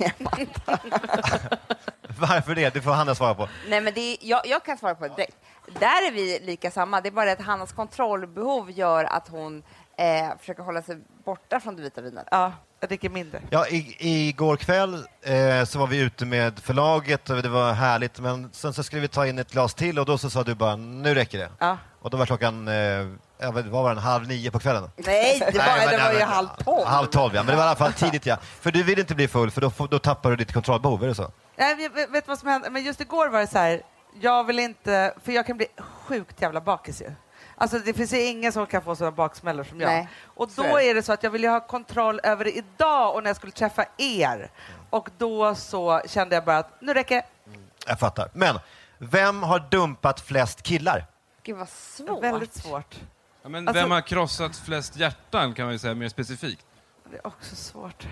Varför det? Det får Hanna svara på. Nej, men det är, jag, jag kan svara på det direkt. Där är vi lika samma. Det är bara att Hannas kontrollbehov gör att hon eh, försöker hålla sig borta från det vita vinet. ja, jag dricker mindre. Ja, i, igår kväll eh, så var vi ute med förlaget och det var härligt, men sen så skulle vi ta in ett glas till och då så sa du bara nu räcker det. Ja. Och då var klockan, eh, ja, vad var den, halv nio på kvällen? Nej, det var, Nej, men- det var nej, ju men- halv tolv. Halv tolv, ja. Men det var i alla fall tidigt, ja. För du vill inte bli full, för då, då tappar du ditt kontrollbehov, är det så? Nej, vet, vet vet vad som hände? Men just igår var det så här, jag vill inte, för jag kan bli sjukt jävla bakis ju. Alltså det finns ju ingen som kan få sådana baksmällor som jag. Nej, och då är det. så att jag vill ju ha kontroll över det idag och när jag skulle träffa er. Och då så kände jag bara att nu räcker det. Jag fattar. Men, vem har dumpat flest killar? Gud, vad svårt. Väldigt svårt. Ja, men Alltså- vem har krossat flest hjärtan kan man ju säga mer specifikt. Det är också svårt.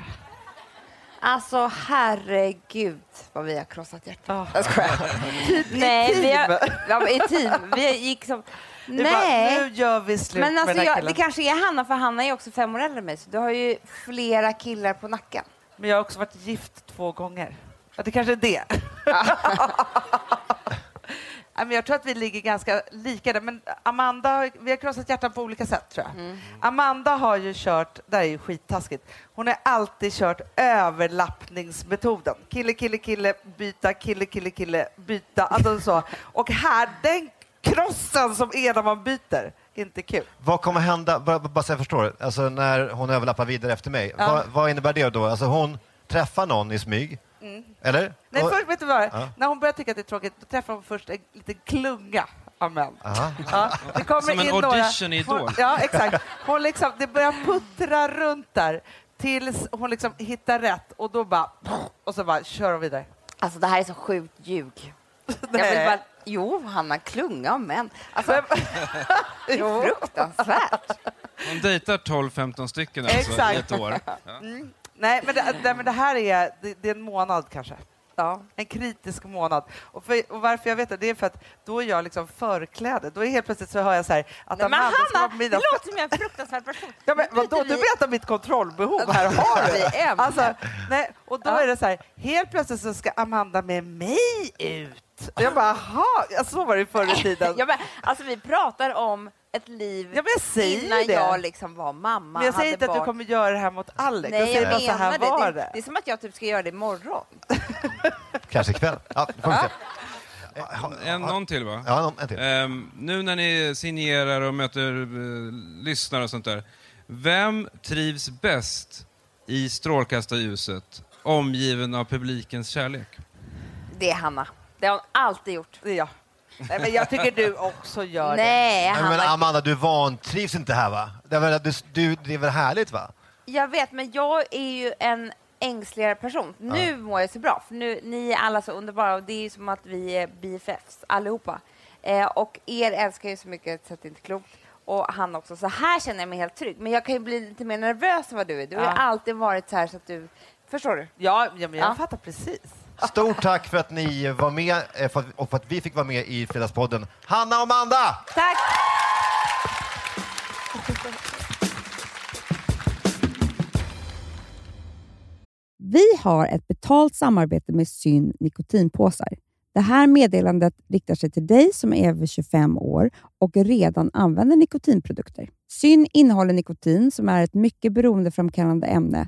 Alltså herregud vad vi har krossat hjärtan. Ja. Jag skojar. Nej, vi har, ja, men i team. Vi gick som... Är bara, Nej. nu gör vi slut Men alltså, med den här jag, killen. det kanske är Hanna, för Hanna är också fem år äldre än mig, så du har ju flera killar på nacken. Men jag har också varit gift två gånger. Ja, det kanske är det. Nej, men jag tror att vi ligger ganska lika där. Men Amanda, vi har krossat hjärtan på olika sätt tror jag. Mm. Amanda har ju kört, det här är ju skittaskigt, hon har alltid kört överlappningsmetoden. Kille, kille, kille, byta, kille, kille, kille, byta. Alltså så. Och här, den krossen som är när man byter, inte kul. Vad kommer hända, bara, bara så jag förstår, alltså när hon överlappar vidare efter mig, Ja. vad, vad innebär det då? Alltså hon träffar någon i smyg, eller? Mm. Nej, Och- först, vet du vad? Ja. När hon börjar tycka att det är tråkigt, då träffar hon först en liten klunga av män. Ja, det kommer Som en in några- audition i Idol. Hon, ja, exakt. Hon liksom, det börjar puttra runt där tills hon liksom hittar rätt och då bara... Och så bara kör hon vidare. Alltså det här är så sjukt ljug. Jag vill Nej. bara, jo, Hanna, klunga om män. Alltså, det är fruktansvärt. Hon dejtar 12-15 stycken alltså Exakt. i ett år. Ja. Nej, men det, det, men det här är, det, det är en månad kanske. Ja. En kritisk månad. Och, för, och varför jag vet det, det är för att då är jag liksom förklädd. Då är helt plötsligt så hör jag så här att Nej, Amanda ska vara Hanna, på det middag. låter som en fruktansvärd person. Ja, men, vadå? Du vi- berättar mitt kontrollbehov. Här har Vi du. Alltså, nej, och då Ja. är det så här, helt plötsligt så ska Amanda med mig ut. Och jag bara, jaha, ja, så var det förr i tiden. Ja, men, alltså, vi pratar om ett liv Ja, jag innan det. jag liksom var mamma, Men jag säger inte att du barn. kommer göra det här mot Alex. Nej, jag jag bara så här menar var det. det. det. Det är som att jag typ ska göra det imorgon. Kanske ikväll. Ja, se. En, någon till va? Ja, en till. Ehm, nu när ni signerar och möter eh, lyssnare och sånt där. Vem trivs bäst i strålkastarljuset omgiven av publikens kärlek? Det är Hanna. Det har hon alltid gjort. Det jag. Nej, men jag tycker du också gör det. Nej, Hanna. men Amanda, du vantrivs inte här va? Det är väl, du, du, det är väl härligt va? Jag vet, men jag är ju en ängsligare person. Nu mår jag så bra, för nu, ni är alla så underbara och det är ju som att vi är BFFs allihopa. Eh, och er älskar ju så mycket så att det inte är klokt. Och han också. Så här känner jag mig helt trygg. Men jag kan ju bli lite mer nervös än vad du är. Du har ju Ja. alltid varit så här så att du... Förstår du? Ja, ja, men jag Ja. fattar precis. Stort tack för att ni var med eh, och för att vi fick vara med i Fredagspodden. Hanna och Amanda! Tack! Vi har ett betalt samarbete med Syn nikotinpåsar. Det här meddelandet riktar sig till dig som är över 25 år och redan använder nikotinprodukter. Syn innehåller nikotin som är ett mycket beroendeframkallande ämne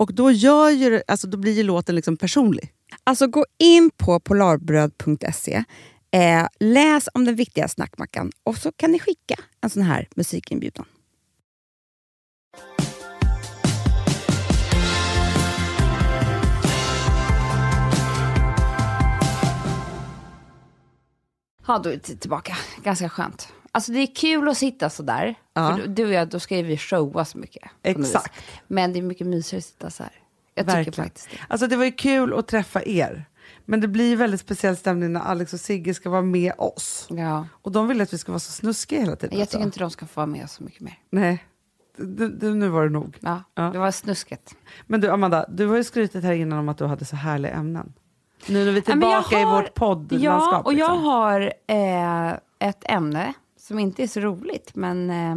Och då, gör ju, alltså, då blir ju låten liksom personlig. Alltså gå in på polarbröd.se, eh, läs om den viktiga snackmackan och så kan ni skicka en sån här musikinbjudan. Ja, då är det tillbaka. Ganska skönt. Alltså det är kul att sitta så där. Ja. För du och jag, då ska vi showa så mycket. Exakt. Men det är mycket mysigare att sitta så här. Jag tycker Verkligen. faktiskt det. Alltså det var ju kul att träffa er. Men det blir väldigt speciell stämning när Alex och Sigge ska vara med oss. Ja. Och de vill att vi ska vara så snuskiga hela tiden. Jag alltså. tycker inte de ska få vara med så mycket mer. Nej, du, du, nu var det nog. Ja, Ja. Det var snusket. Men du Amanda, du har ju skrytit här innan om att du hade så härliga ämnen. Nu när vi är Ja, tillbaka har- i vårt poddlandskap. Ja, och jag liksom. har eh, ett ämne som inte är så roligt, men, eh,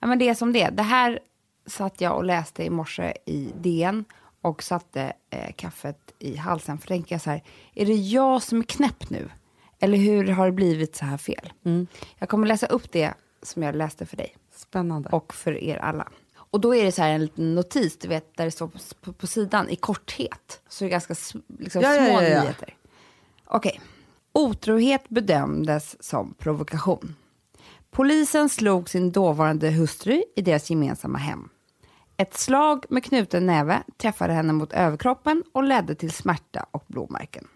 ja, men det är som det. Det här satt jag och läste i morse i DN och satte eh, kaffet i halsen. För tänker jag så här, är det jag som är knäpp nu? Eller hur har det blivit så här fel? Mm. Jag kommer läsa upp det som jag läste för dig Spännande. och för er alla. Och då är det så här en liten notis, du vet, där det står på, på, på sidan i korthet. Så det är ganska liksom, Ja, små ja, ja. nyheter. Okej. Otrohet bedömdes som provokation. Polisen slog sin dåvarande hustru i deras gemensamma hem. Ett slag med knuten näve träffade henne mot överkroppen och ledde till smärta och blåmärken.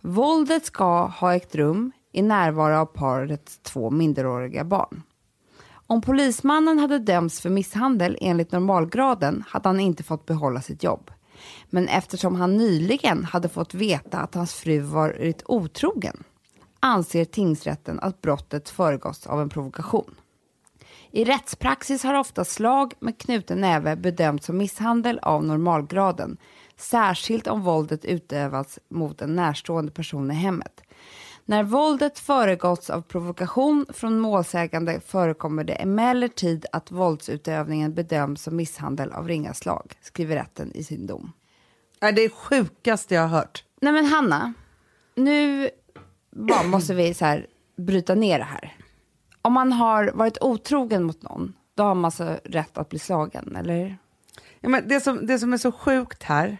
Våldet ska ha ägt rum i närvaro av parets två minderåriga barn. Om polismannen hade dömts för misshandel enligt normalgraden hade han inte fått behålla sitt jobb. Men eftersom han nyligen hade fått veta att hans fru varit otrogen anser tingsrätten att brottet föregåtts av en provokation. I rättspraxis har ofta slag med knuten näve bedömts som misshandel av normalgraden, särskilt om våldet utövats mot en närstående person i hemmet. När våldet föregåtts av provokation från målsägande förekommer det emellertid att våldsutövningen bedöms som misshandel av ringa slag, skriver rätten i sin dom. Det är det sjukaste jag har hört. Nej men Hanna, nu bara måste vi så här bryta ner det här. Om man har varit otrogen mot någon, då har man så rätt att bli slagen, eller? Ja, men det, som, det som är så sjukt här,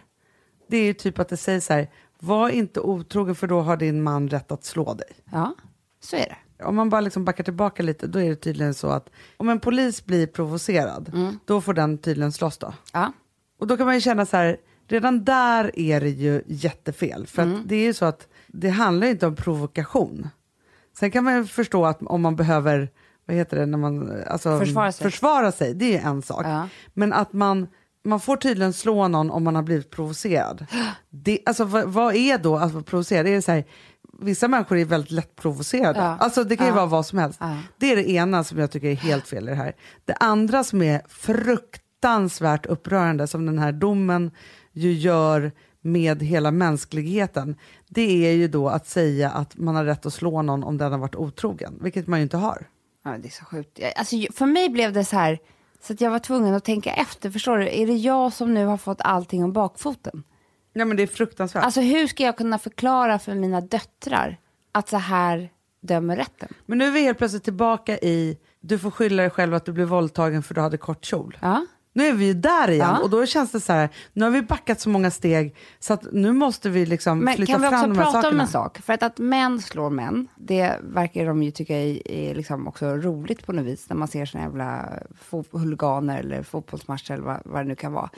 det är ju typ att det sägs så här, var inte otrogen för då har din man rätt att slå dig. Ja, så är det. Om man bara liksom backar tillbaka lite, då är det tydligen så att om en polis blir provocerad, då får den tydligen slåss då. Ja, Och då kan man ju känna så här, redan där är det ju jättefel. För att det är ju så att det handlar inte om provokation. Sen kan man ju förstå att om man behöver, vad heter det, när man, alltså, Försvara sig. försvara sig, det är en sak. Ja. Men att man, man får tydligen slå någon om man har blivit provocerad. Det, alltså, vad, vad är då att vara provocerad? Det är så här, vissa människor är väldigt lätt provocerade. Ja. Alltså, det kan ju Ja. vara vad som helst. Ja. Det är det ena som jag tycker är helt fel i det här. Det andra som är fruktansvärt upprörande, som den här domen ju gör med hela mänskligheten, det är ju då att säga att man har rätt att slå någon om den har varit otrogen, vilket man ju inte har. Ja, det är så sjukt. Alltså, för mig blev det så här, så att jag var tvungen att tänka efter. Förstår du? Är det jag som nu har fått allting om bakfoten? Ja men det är fruktansvärt. Alltså hur ska jag kunna förklara för mina döttrar att så här dömer rätten? Men nu är vi helt plötsligt tillbaka i, du får skylla dig själv att du blev våldtagen för du hade kort kjol. Ja. Nu är vi ju där igen Ja. och då känns det så här, nu har vi backat så många steg så att nu måste vi liksom Men flytta kan vi fram också de här prata sakerna. om en sak? För att, att män slår män, det verkar de ju tycka är, är liksom också roligt på något vis, när man ser såna jävla huliganer eller fotbollsmatcher eller vad, vad det nu kan vara.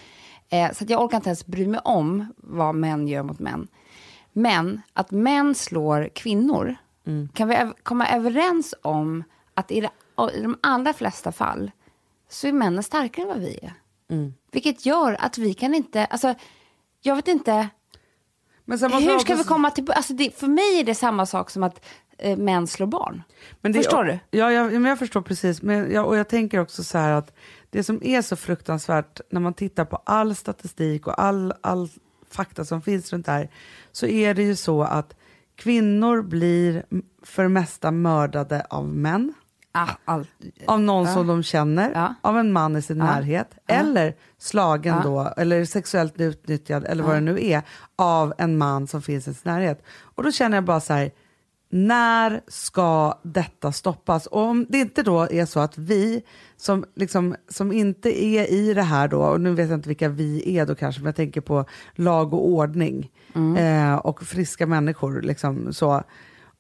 Eh, så att jag orkar inte ens bry mig om vad män gör mot män. Men att män slår kvinnor, Mm. kan vi komma överens om att i de allra flesta fall så är männen starkare än vad vi är. Mm. Vilket gör att vi kan inte, alltså jag vet inte, hur ska vi komma till... Alltså det, för mig är det samma sak som att eh, män slår barn. Det Förstår du? Ja, jag, men jag förstår precis. Men jag, och jag tänker också så här att det som är så fruktansvärt när man tittar på all statistik och all, all fakta som finns runt det här så är det ju så att kvinnor blir för det mesta mördade av män. Ah, all, Av någon Ja. som de känner, Ja. av en man i sin närhet, eller slagen då, eller sexuellt utnyttjad, eller vad det nu är, av en man som finns i sin närhet. Och då känner jag bara så här, när ska detta stoppas? Och om det inte då är så att vi som, liksom, som inte är i det här då, och nu vet jag inte vilka vi är då kanske, men jag tänker på lag och ordning eh, och friska människor. Liksom, så.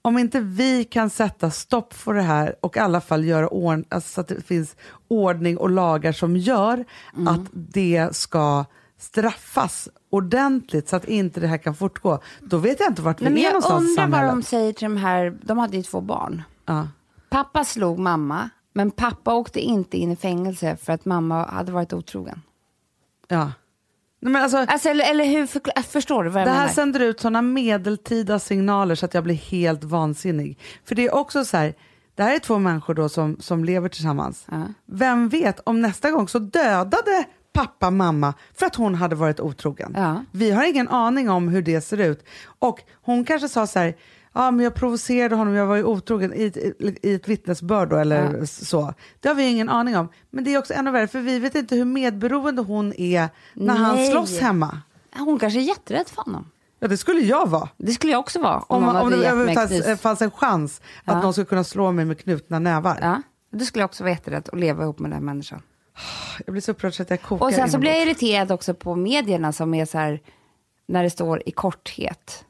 Om inte vi kan sätta stopp för det här och i alla fall göra ordning, alltså så att det finns ordning och lagar som gör att det ska straffas ordentligt så att inte det här kan fortgå, då vet jag inte vart vi Nej, men är jag någonstans i undrar vad de samhället. säger till de här... De hade ju två barn. Ja. Pappa slog mamma, men pappa åkte inte in i fängelse för att mamma hade varit otrogen. Ja. Nej, men alltså, Alltså, eller, eller hur förkla- förstår du vad jag det här menar? sänder ut sådana medeltida signaler så att jag blir helt vansinnig. För det är också så här, det här är två människor då som, som lever tillsammans. Ja. Vem vet, om nästa gång så dödade pappa mamma för att hon hade varit otrogen. Ja. Vi har ingen aning om hur det ser ut. Och hon kanske sa så här, ja men jag provocerade honom, jag var ju otrogen i ett, i ett vittnesbörd då, eller Ja. så. Det har vi ingen aning om. Men det är också ännu värre, för vi vet inte hur medberoende hon är när han Nej. slåss hemma. Hon kanske är jätterädd för honom. Ja, det skulle jag vara. Det skulle jag också vara. Om, Om, om det överhuvudtaget kniv. fanns en chans att Ja. någon skulle kunna slå mig med knutna nävar. Ja, det skulle jag också vara jätterädd att leva ihop med den här människan. Jag blir så upprörd så att jag kokar Och sen så blir jag irriterad också på medierna som är så här, när det står i korthet.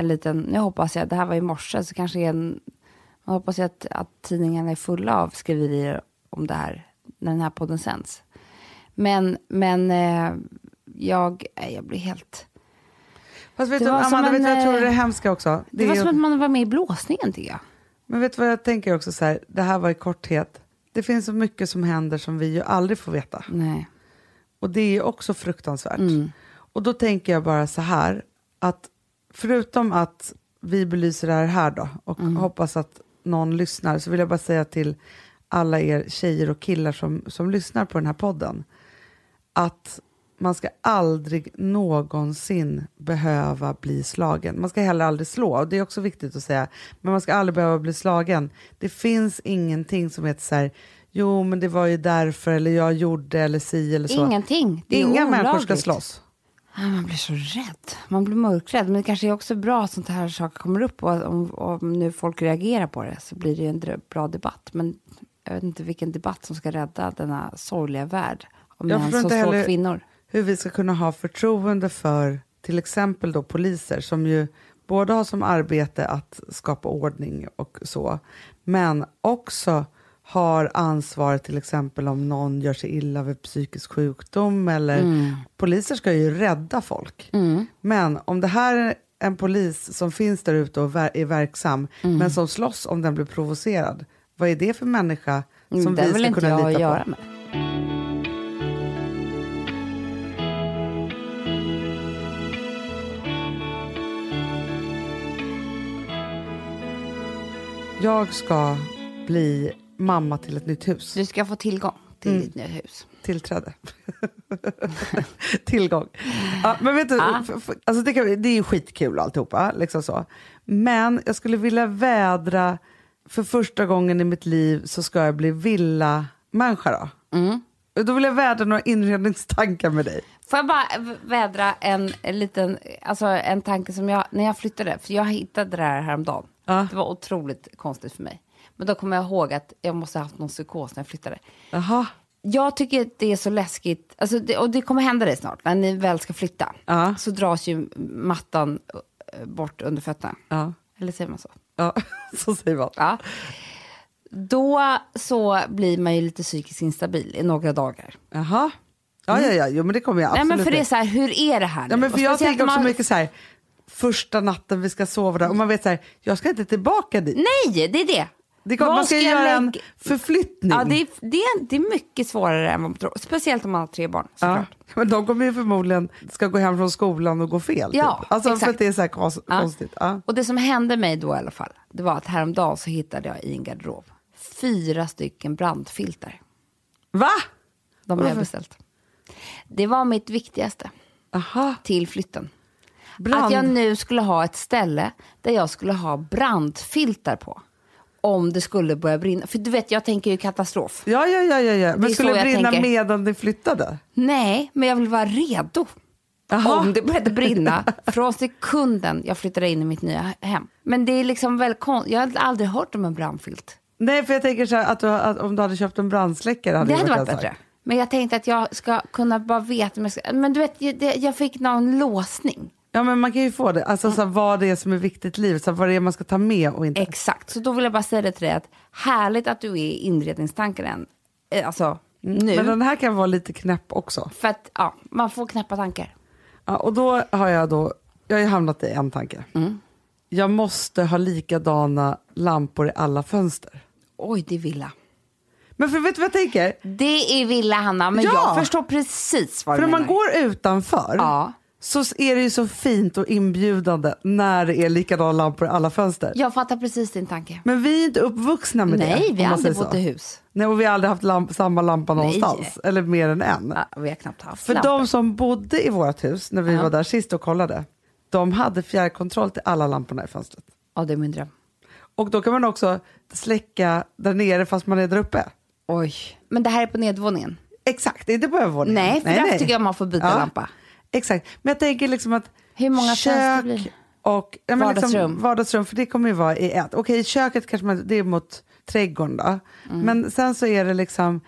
En liten, nu hoppas jag, det här var i morse, så kanske är en, man hoppas ju att, att tidningarna är fulla av skriverier om det här, när den här podden sänds. Men, men eh, jag, jag blir helt... Fast vet Det du, Amanda, vet vad jag en, tror är det eh, hemska också? Det, är var ju- som att man var med i blåsningen tycker jag. Men vet du vad jag tänker också så här, det här var i korthet. Det finns så mycket som händer som vi ju aldrig får veta. Nej. Och det är ju också fruktansvärt. Mm. Och då tänker jag bara så här, att förutom att vi belyser det här här då, och Mm. hoppas att någon lyssnar, så vill jag bara säga till alla er tjejer och killar som, som lyssnar på den här podden, att man ska aldrig någonsin behöva bli slagen. Man ska heller aldrig slå, och det är också viktigt att säga, men man ska aldrig behöva bli slagen. Det finns ingenting som heter så här, jo men det var ju därför, eller jag gjorde, eller si eller så. Ingenting. Det är Inga människor ska olagligt. slåss. Ja, man blir så rädd. Man blir mörkrädd. Men det kanske är också bra att sånt här saker kommer upp. Och om, om nu folk reagerar på det så blir det ju en bra debatt. Men jag vet inte vilken debatt som ska rädda denna sorgliga värld. Om män som slår kvinnor. Hur vi ska kunna ha förtroende för till exempel då poliser som ju både har som arbete att skapa ordning och så, men också har ansvar till exempel om någon gör sig illa vid psykisk sjukdom eller poliser ska ju rädda folk. Men om det här en polis som finns där ute och är verksam, Mm. men som slåss om den blir provocerad. Vad är det för människa som Mm, det vi ska kunna lita göra på? med. Jag ska bli mamma till ett nytt hus. Du ska få tillgång till Mm. ditt nya hus. Tillträde. Tillgång. Ja, men vet du, f- alltså det, kan, det är ju skitkul alltihopa. Liksom så. Men jag skulle vilja vädra, för första gången i mitt liv så ska jag bli villamänniska då. Mm. Då vill jag vädra några inredningstankar med dig. Får jag bara vädra en, en liten, alltså en tanke som jag, när jag flyttade, för jag hittade det här häromdagen. Ja. Det var otroligt konstigt för mig. Men då kommer jag ihåg att jag måste ha haft någon psykos när jag flyttade. Jaha. Jag tycker att det är så läskigt, alltså det, och det kommer hända dig snart, när ni väl ska flytta. Ja. Så dras ju mattan eh, bort under fötterna. Ja. Eller säger man så? Ja, så säger man. Ja. Då så blir man ju lite psykiskt instabil i några dagar. Jaha. Ja, ja, ja, jo, men det kommer jag Nej absolut men för det är så här, hur är det här nu? Ja, men för jag tänker också man- mycket så här, första natten vi ska sova där, och man vet så här, jag ska inte tillbaka dit. Nej, det är det. Det kommer, man ska, jag göra en förflyttning. Ja, det är, det, är, det är mycket svårare än vad man tror. Speciellt om man har tre barn Ja, såklart. men de kommer ju förmodligen ska gå hem från skolan och gå fel. Ja, typ. Alltså för exakt. att det är så här kons- Ja. konstigt. Ja. Och det som hände mig då i alla fall, det var att häromdagen så hittade jag i en garderob fyra stycken brandfiltar. Va? De har jag beställt. Det var mitt viktigaste Aha. till flytten. Brand. Att jag nu skulle ha ett ställe där jag skulle ha brandfiltar på. Om det skulle börja brinna. För du vet, jag tänker ju katastrof. Ja, ja, ja, ja, ja. Men skulle det brinna tänker. medan ni flyttade? Nej, men jag vill vara redo. Jaha. Om det började brinna från sekunden jag flyttade in i mitt nya hem. Men det är liksom väl Jag har aldrig hört om en brandfilt. Nej, för jag tänker så här att, du, att om du hade köpt en brandsläckare hade Det hade varit bättre. sak. Men jag tänkte att jag ska kunna bara veta. Men du vet, jag, jag fick någon låsning. Ja, men man kan ju få det. Alltså så här, vad det är som är viktigt i livet, så här, vad det är man ska ta med och inte. Exakt. Så då vill jag bara säga det till dig att härligt att du är i inredningstanken än. Eh, Alltså nu. Men den här kan vara lite knäpp också. För att ja, man får knäppa tankar. Ja, och då har jag då, jag har ju hamnat i en tanke. Mm. Jag måste ha likadana lampor i alla fönster. Oj, det är villa. Men för vet du vad jag tänker? Det är villa, Hanna. Men Ja. jag förstår precis vad För du menar. man går utanför Ja. Så är det ju så fint och inbjudande när det är likadana lampor i alla fönster. Jag fattar precis din tanke. Men vi är inte uppvuxna med det. Nej, vi har aldrig bott i hus. Nej, och vi har aldrig haft lamp, samma lampa Nej. någonstans. Eller mer än en. Ja, vi har knappt haft För lampor. de som bodde i vårt hus när vi Ja. var där sist och kollade, de hade fjärrkontroll till alla lamporna i fönstret. Ja, det är min dröm. Och då kan man också släcka där nere fast man är där uppe. Oj. Men det här är på nedvåningen? Exakt, inte på övervåningen. Nej, för där tycker jag man får byta Ja. lampa. Exakt, men jag tänker liksom att Hur många kök och ja, men Vardagsrum. Liksom, vardagsrum, för det kommer ju vara i ett. Okej, köket kanske man, det är mot trädgården då. Mm. Men sen så är det liksom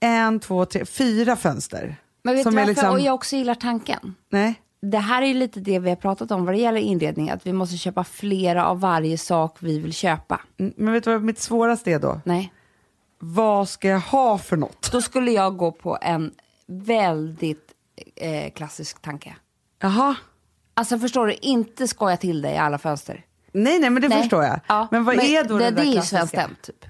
en, två, tre, fyra fönster. Men vet som du varför? liksom, Och jag också gillar tanken. Nej, Det här är ju lite det vi har pratat om vad det gäller inredning. Att vi måste köpa flera av varje sak vi vill köpa. Mm, men vet du vad mitt svåraste är då? Nej. Vad ska jag ha för något? Då skulle jag gå på en väldigt eh, klassisk tanke. Jaha, Alltså förstår du, inte skoja till dig i alla fönster. nej, nej, men det Nej. förstår jag. Ja, Men vad är då det, det där Det är ju? Svenskt typ.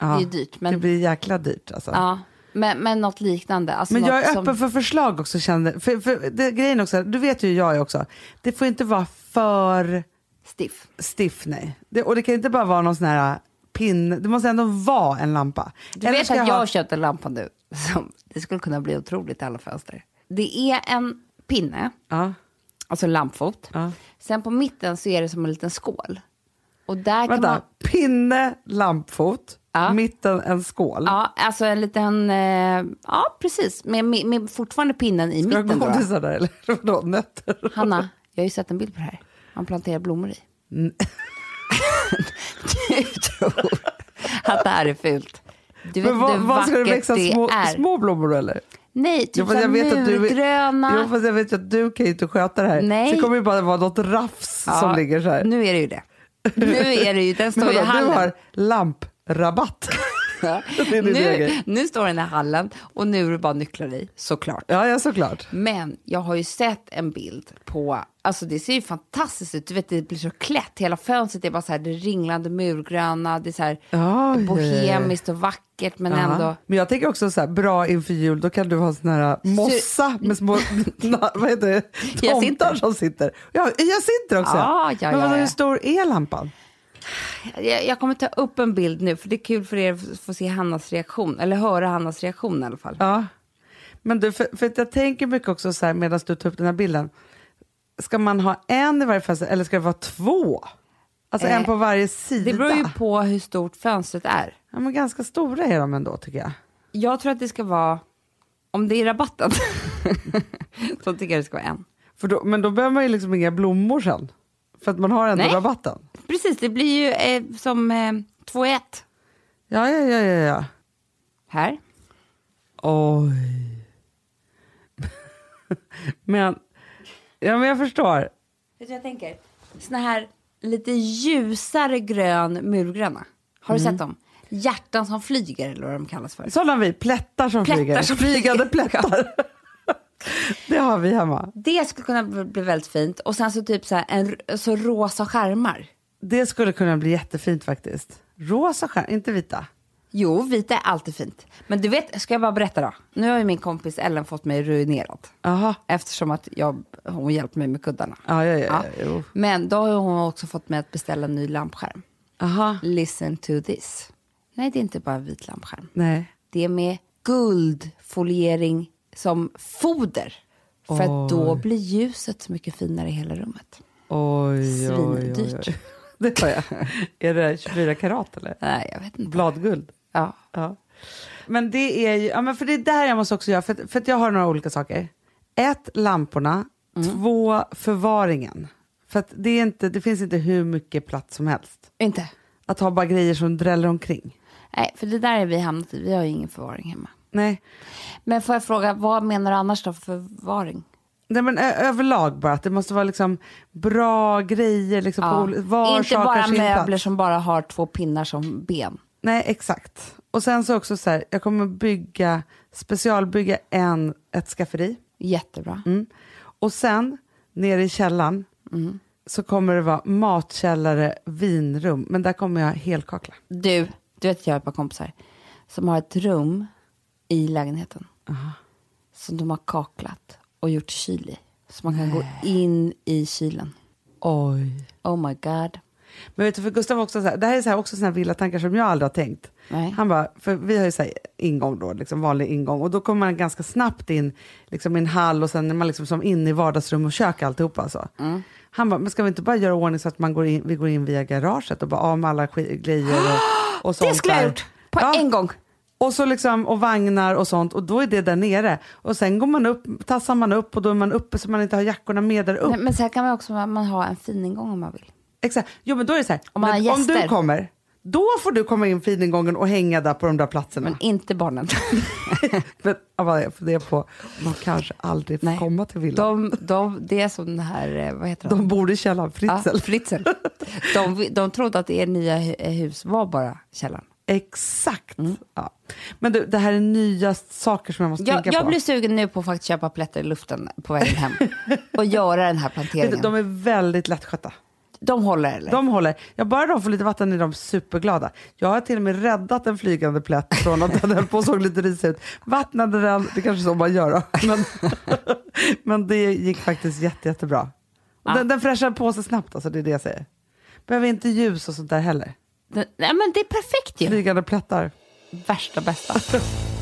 Ja, Det är ju dyrt, men- Det blir jäkla dyrt alltså. Ja, men, men något liknande. Alltså Men jag något är som- öppen för förslag också. Känner, för, för det, grejen också, du vet ju jag är också. Det får inte vara för Stiff. stiff, nej. Det, och det kan inte bara vara någon sån här pinne. Det måste ändå vara en lampa. Du Eller vet att jag ha- har köpt en lampa nu som det skulle kunna bli otroligt i alla fönster. Det är en pinne, Ja, alltså en lampfot. Ja. Sen på mitten så är det som en liten skål. Och där kan vänta, man... pinne, lampfot, Ja. mitten en skål. Ja, alltså en liten... Eh, ja, precis. Med, med, med fortfarande pinnen i Ska du ha mitten. Då. godisar där eller vadå, nötter? Hanna, jag har ju sett en bild på det här. Man planterar blommor i. du tror att det här är fult. Du vet Men vad, hur vad ska det vackert växa det små, små blommor eller? Nej, typ så jag vet att du- murgröna. Jo, fast jag vet att du kan ju inte sköta det här. Nej. Så det kommer ju bara vara något rafs Ja, som ligger så här. Nu är det ju det. Nu är det ju, den står ju i vadå, du hallen. har lamprabatt. Nya nu, nu står den i hallen och nu är det bara nycklar i, såklart. Ja, ja, såklart. Men jag har ju sett en bild på, alltså det ser ju fantastiskt ut, du vet det blir så klätt, hela fönstret är bara så här, det ringlande murgröna, det är så här Ja, bohemiskt och vackert men Ja. ändå, Men jag tänker också så här, bra inför jul, då kan du ha sån här mossa med små vad heter det? tomtar som sitter. Ja, jacinter också. Ja, ja, Men ja, vadå, ja. hur stor är lampan? jag, jag kommer ta upp en bild nu för det är kul för er att få se Hannas reaktion, eller höra Hannas reaktion i alla fall. Ja. Men du, för, för jag tänker mycket också så här medan du tar upp den här bilden. Ska man ha en i varje fönster eller ska det vara två? Alltså Eh, en på varje sida. Det beror ju på hur stort fönstret är. Ja, men ganska stora är de ändå tycker jag. Jag tror att det ska vara, om det är rabatten, så tycker jag det ska vara en. Då, men då behöver man ju liksom inga blommor sen. För att man har ändå Nej. rabatten. Precis, det blir ju eh, som eh, två i ett. Ja, ja, ja, ja. ja. Här. Oj. men, ja, men jag förstår. Vet du vad jag tänker? Såna här lite ljusare grön murgröna. Har du sett dem? Hjärtan som flyger eller vad de kallas för. Sådana vi, plättar som Plättar flyger. som Flygande plättar. det har vi hemma. Det skulle kunna bli bli väldigt fint. Och sen så typ så här en så rosa skärmar. Det skulle kunna bli jättefint faktiskt. Rosa skärm, inte vita. Jo, vita är alltid fint. Men du vet, ska jag bara berätta då? Nu har ju min kompis Ellen fått mig ruinerad. Aha. Eftersom att jag, hon hjälpt mig med kuddarna. Ja, ja, ja. Ja. Men då har hon också fått mig att beställa en ny lampskärm. Aha. Listen to this. Nej, det är inte bara vit lampskärm. Nej. Det är med guldfoliering som foder. För att då blir ljuset så mycket finare i hela rummet. Oj, oj, oj, Svindyrt. oj. Det har jag. Är det 24 karat eller? Nej, jag vet inte. Bladguld? Ja. Ja. Men det är ju, ja men för det är där jag måste också göra, för, för att jag har några olika saker. Ett, lamporna. Två, förvaringen. För det, är inte, det finns inte hur mycket plats som helst. Inte? Att ha bara grejer som dräller omkring. Nej, för det där är vi hamnat i. Vi har ju ingen förvaring hemma. Nej. Men får jag fråga, vad menar du annars då för förvaring? Nej men överlag bara, att det måste vara liksom bra grejer. Liksom på, ol- var Inte bara möbler som bara har två pinnar som ben. Nej, exakt. Och sen så också så här, jag kommer bygga, specialbygga en, ett skafferi. Jättebra. Mm. Och sen, nere i källaren, Mm. så kommer det vara matkällare, vinrum. Men där kommer jag helkakla. Du, du vet jag har ett par kompisar som har ett rum i lägenheten som de har kaklat och gjort kyl i. Så man kan gå in i kylen. Oj. Oh my god. Men vet du, för Gustav också så här, det här är så här, också såna här villatankar som jag aldrig har tänkt. Nej. Han bara, för vi har ju så här ingång då, liksom vanlig ingång. Och då kommer man ganska snabbt in liksom i en hall och sen är man liksom som in i vardagsrum och kök alltihopa. Alltså. Mm. Han bara, men ska vi inte bara göra ordning så att man går in, vi går in via garaget och bara av med alla grejer och, och sånt Det skulle jag gjort på Ja. en gång. Och så liksom, och vagnar och sånt och då är det där nere. Och sen går man upp, tassar man upp och då är man uppe så man inte har jackorna med där upp. Men, men så här kan man också man ha en fin ingång om man vill. Exakt. Jo men då är det så här, Om man om du kommer, då får du komma in finingången och hänga där på de där platserna. Men inte barnen. Men, ja, vad är det? det är på, de kanske aldrig får Nej. komma till villan. De, de, det är som den här, eh, vad heter De, de? bor i källaren, Fritzl. Ja, Fritzl. De, de trodde att er nya hu- hus var bara källaren. Exakt. Ja. Men du, det här är nya saker som jag måste Jag, tänka jag på. blir sugen nu på att faktiskt köpa plättar i luften på vägen hem och göra den här planteringen. de är väldigt lättskötta. Håller eller? De håller. Ja, bara de får lite vatten är de superglada. Jag har till och med räddat en flygande plätt från att den höll på och såg lite risig ut. Vattnade den, det kanske är så man gör då. Men, men det gick faktiskt jätte, jättebra. Och den, den fräschar på sig snabbt, alltså, det är det jag säger. Behöver inte ljus och sånt där heller. Nej men det är perfekt ju. Flygande plättar. Värsta bästa.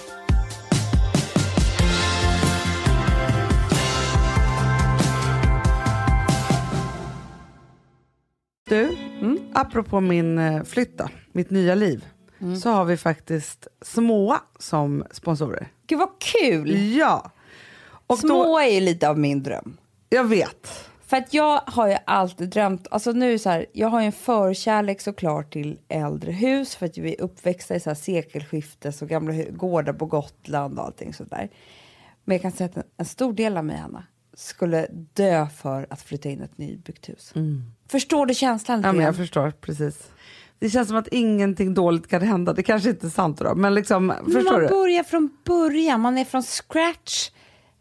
Du, apropå min eh, flytt då, mitt nya liv, så har vi faktiskt Små som sponsorer. Gud vad kul! Ja! Och Små då, är ju lite av min dröm. jag vet. För att jag har ju alltid drömt, alltså nu så här, jag har ju en förkärlek såklart till äldre hus för att vi är uppväxta i så här sekelskiftes och gamla gårdar på Gotland och allting sådär. Men jag kan säga att en, en stor del av mig, Anna, skulle dö för att flytta in i ett nybyggt hus. Förstår du känslan? lite Ja, men jag förstår precis. Det känns som att ingenting dåligt kan hända. Det kanske inte är sant då, men liksom, Men förstår man du? börjar från början, man är från scratch.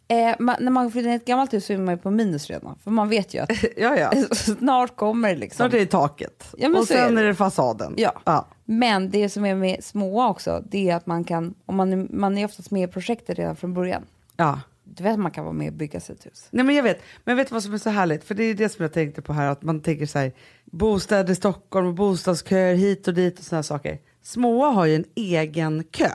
Eh, man, när man flyttar in i ett gammalt hus så är man ju på minus redan. För man vet ju att Ja, ja. snart kommer det liksom. Snart är det taket. Ja, och så är sen det. är det fasaden. Ja. ja. Men det som är med små också, det är att man kan, om man, är- man är oftast med i projektet redan från början. ja. Du vet att man kan vara med och bygga sitt hus. Nej men jag vet, men vet du vad som är så härligt? För det är det som jag tänkte på här, att man tänker så här, bostäder i Stockholm och bostadsköer hit och dit och sådana saker. Små har ju en egen kö.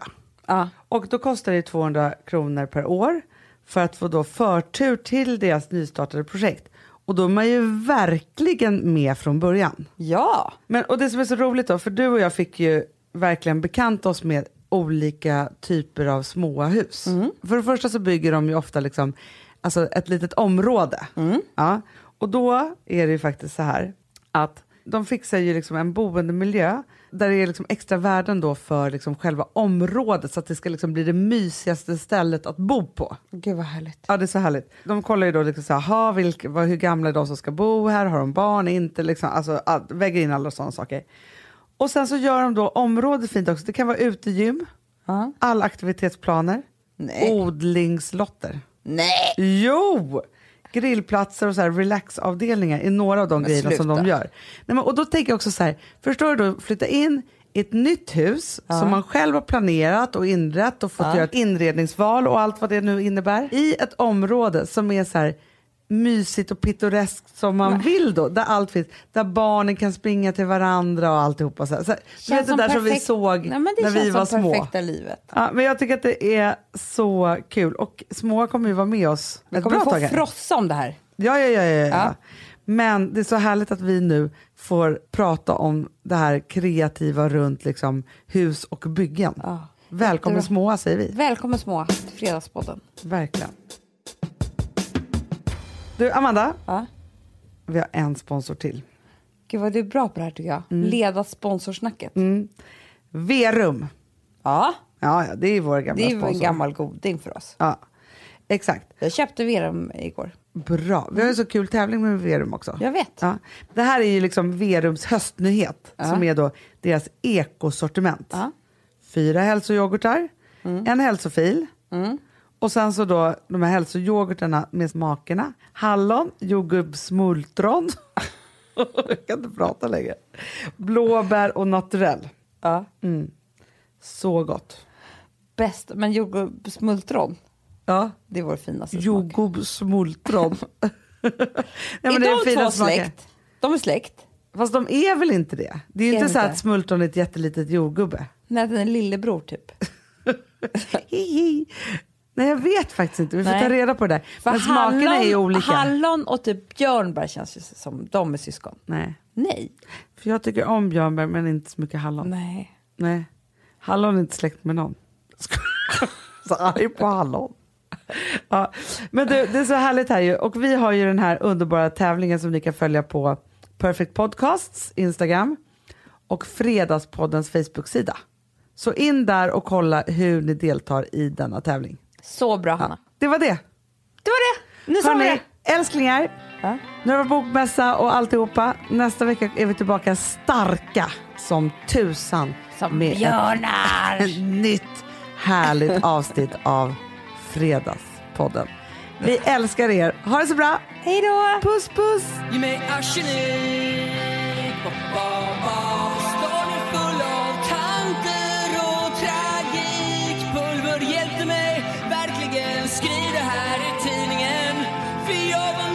Ja. Och då kostar det 200 kronor per år för att få då förtur till deras nystartade projekt. Och då är man ju verkligen med från början. Ja! Men, och det som är så roligt då, för du och jag fick ju verkligen bekanta oss med olika typer av småhus. För det första så bygger de ju ofta liksom, alltså ett litet område. Ja. Och då är det ju faktiskt så här att de fixar ju liksom en boendemiljö där det är liksom extra värden då för liksom själva området så att det ska liksom bli det mysigaste stället att bo på. Gud vad härligt. Ja, det är så härligt. De kollar ju då liksom så här, ha, vilka, vad, hur gamla är de som ska bo här, har de barn, inte liksom, alltså all, väger in alla sådana saker. Och sen så gör de då området fint också. Det kan vara utegym, Ja. alla aktivitetsplaner, Nej. odlingslotter. Nej! Jo! Grillplatser och så här relaxavdelningar är några av de Men grejerna som de sluta. gör. Nej, men, och då tänker jag också så här, förstår du då, flytta in i ett nytt hus som man själv har planerat och inrett och fått göra ett inredningsval och allt vad det nu innebär. I ett område som är så här mysigt och pittoreskt som man vill då, där allt finns, där barnen kan springa till varandra och alltihopa. Så här. Så, du vet det där som vi perfekt- såg Nej, det när vi känns var som små. perfekta livet. Ja, men jag tycker att det är så kul och små kommer ju vara med oss Vi ett kommer bra få tag här. frossa om det här. Ja, ja, ja, ja, ja. Ja. Men det är så härligt att vi nu får prata om det här kreativa runt liksom, hus och byggen. Ja. Välkommen små säger vi. Välkommen små till Fredagspodden. Verkligen. Du, Amanda, Ja. vi har en sponsor till. Gud vad du är bra på det här tycker jag. Mm. Leda sponsorsnacket. Verum. Ja, Ja, ja, det är vår gamla det är en sponsor. gammal goding för oss. Ja, exakt. Jag köpte Verum igår. Bra. Vi har ju så kul tävling med Verum också. Jag vet. Ja. Det här är ju liksom Verums höstnyhet som är då deras ekosortiment. Ja. Fyra hälsoyoghurtar, en hälsofil och sen så då de här hälsoyoghurtarna med smakerna hallon, jordgubbsmultron, jag kan inte prata längre, blåbär och naturell. Ja. Så gott. Bäst, men jordgubbsmultron, Ja. det är vår finaste smak. Jordgubbsmultron. Nej, men är det de fina två smaker. släkt? De är släkt. Fast de är väl inte det? Det är ju Är inte de så att smultron är ett jättelitet jordgubbe. Nej, den är lillebror typ. Nej, jag vet faktiskt inte. Vi får Nej. ta reda på det där. För Men smakerna är ju olika. Hallon och typ björnbär känns ju som de är syskon. Nej, Nej. för jag tycker om björnbär men inte så mycket hallon. Nej. Nej. Hallon är inte släkt med någon. så arg på hallon. Ja. Men du, det är så härligt här ju. Och vi har ju den här underbara tävlingen som ni kan följa på Perfect Podcasts Instagram och Fredagspoddens Facebook-sida. Så in där och kolla hur ni deltar i denna tävling. Så bra, Hanna. Ja, det var det. Det var det. Nu sa vi det. Älsklingar, ja. nu har vi bokmässa och alltihopa. Nästa vecka är vi tillbaka starka som tusan. Som med björnar. Ett, ett nytt härligt avsnitt av Fredagspodden. Vi älskar er. Ha det så bra. Hej då. Puss, puss. Stan är full av tanter och tragik. Pulver hjälpte mig skriv det här i tidningen. För jag var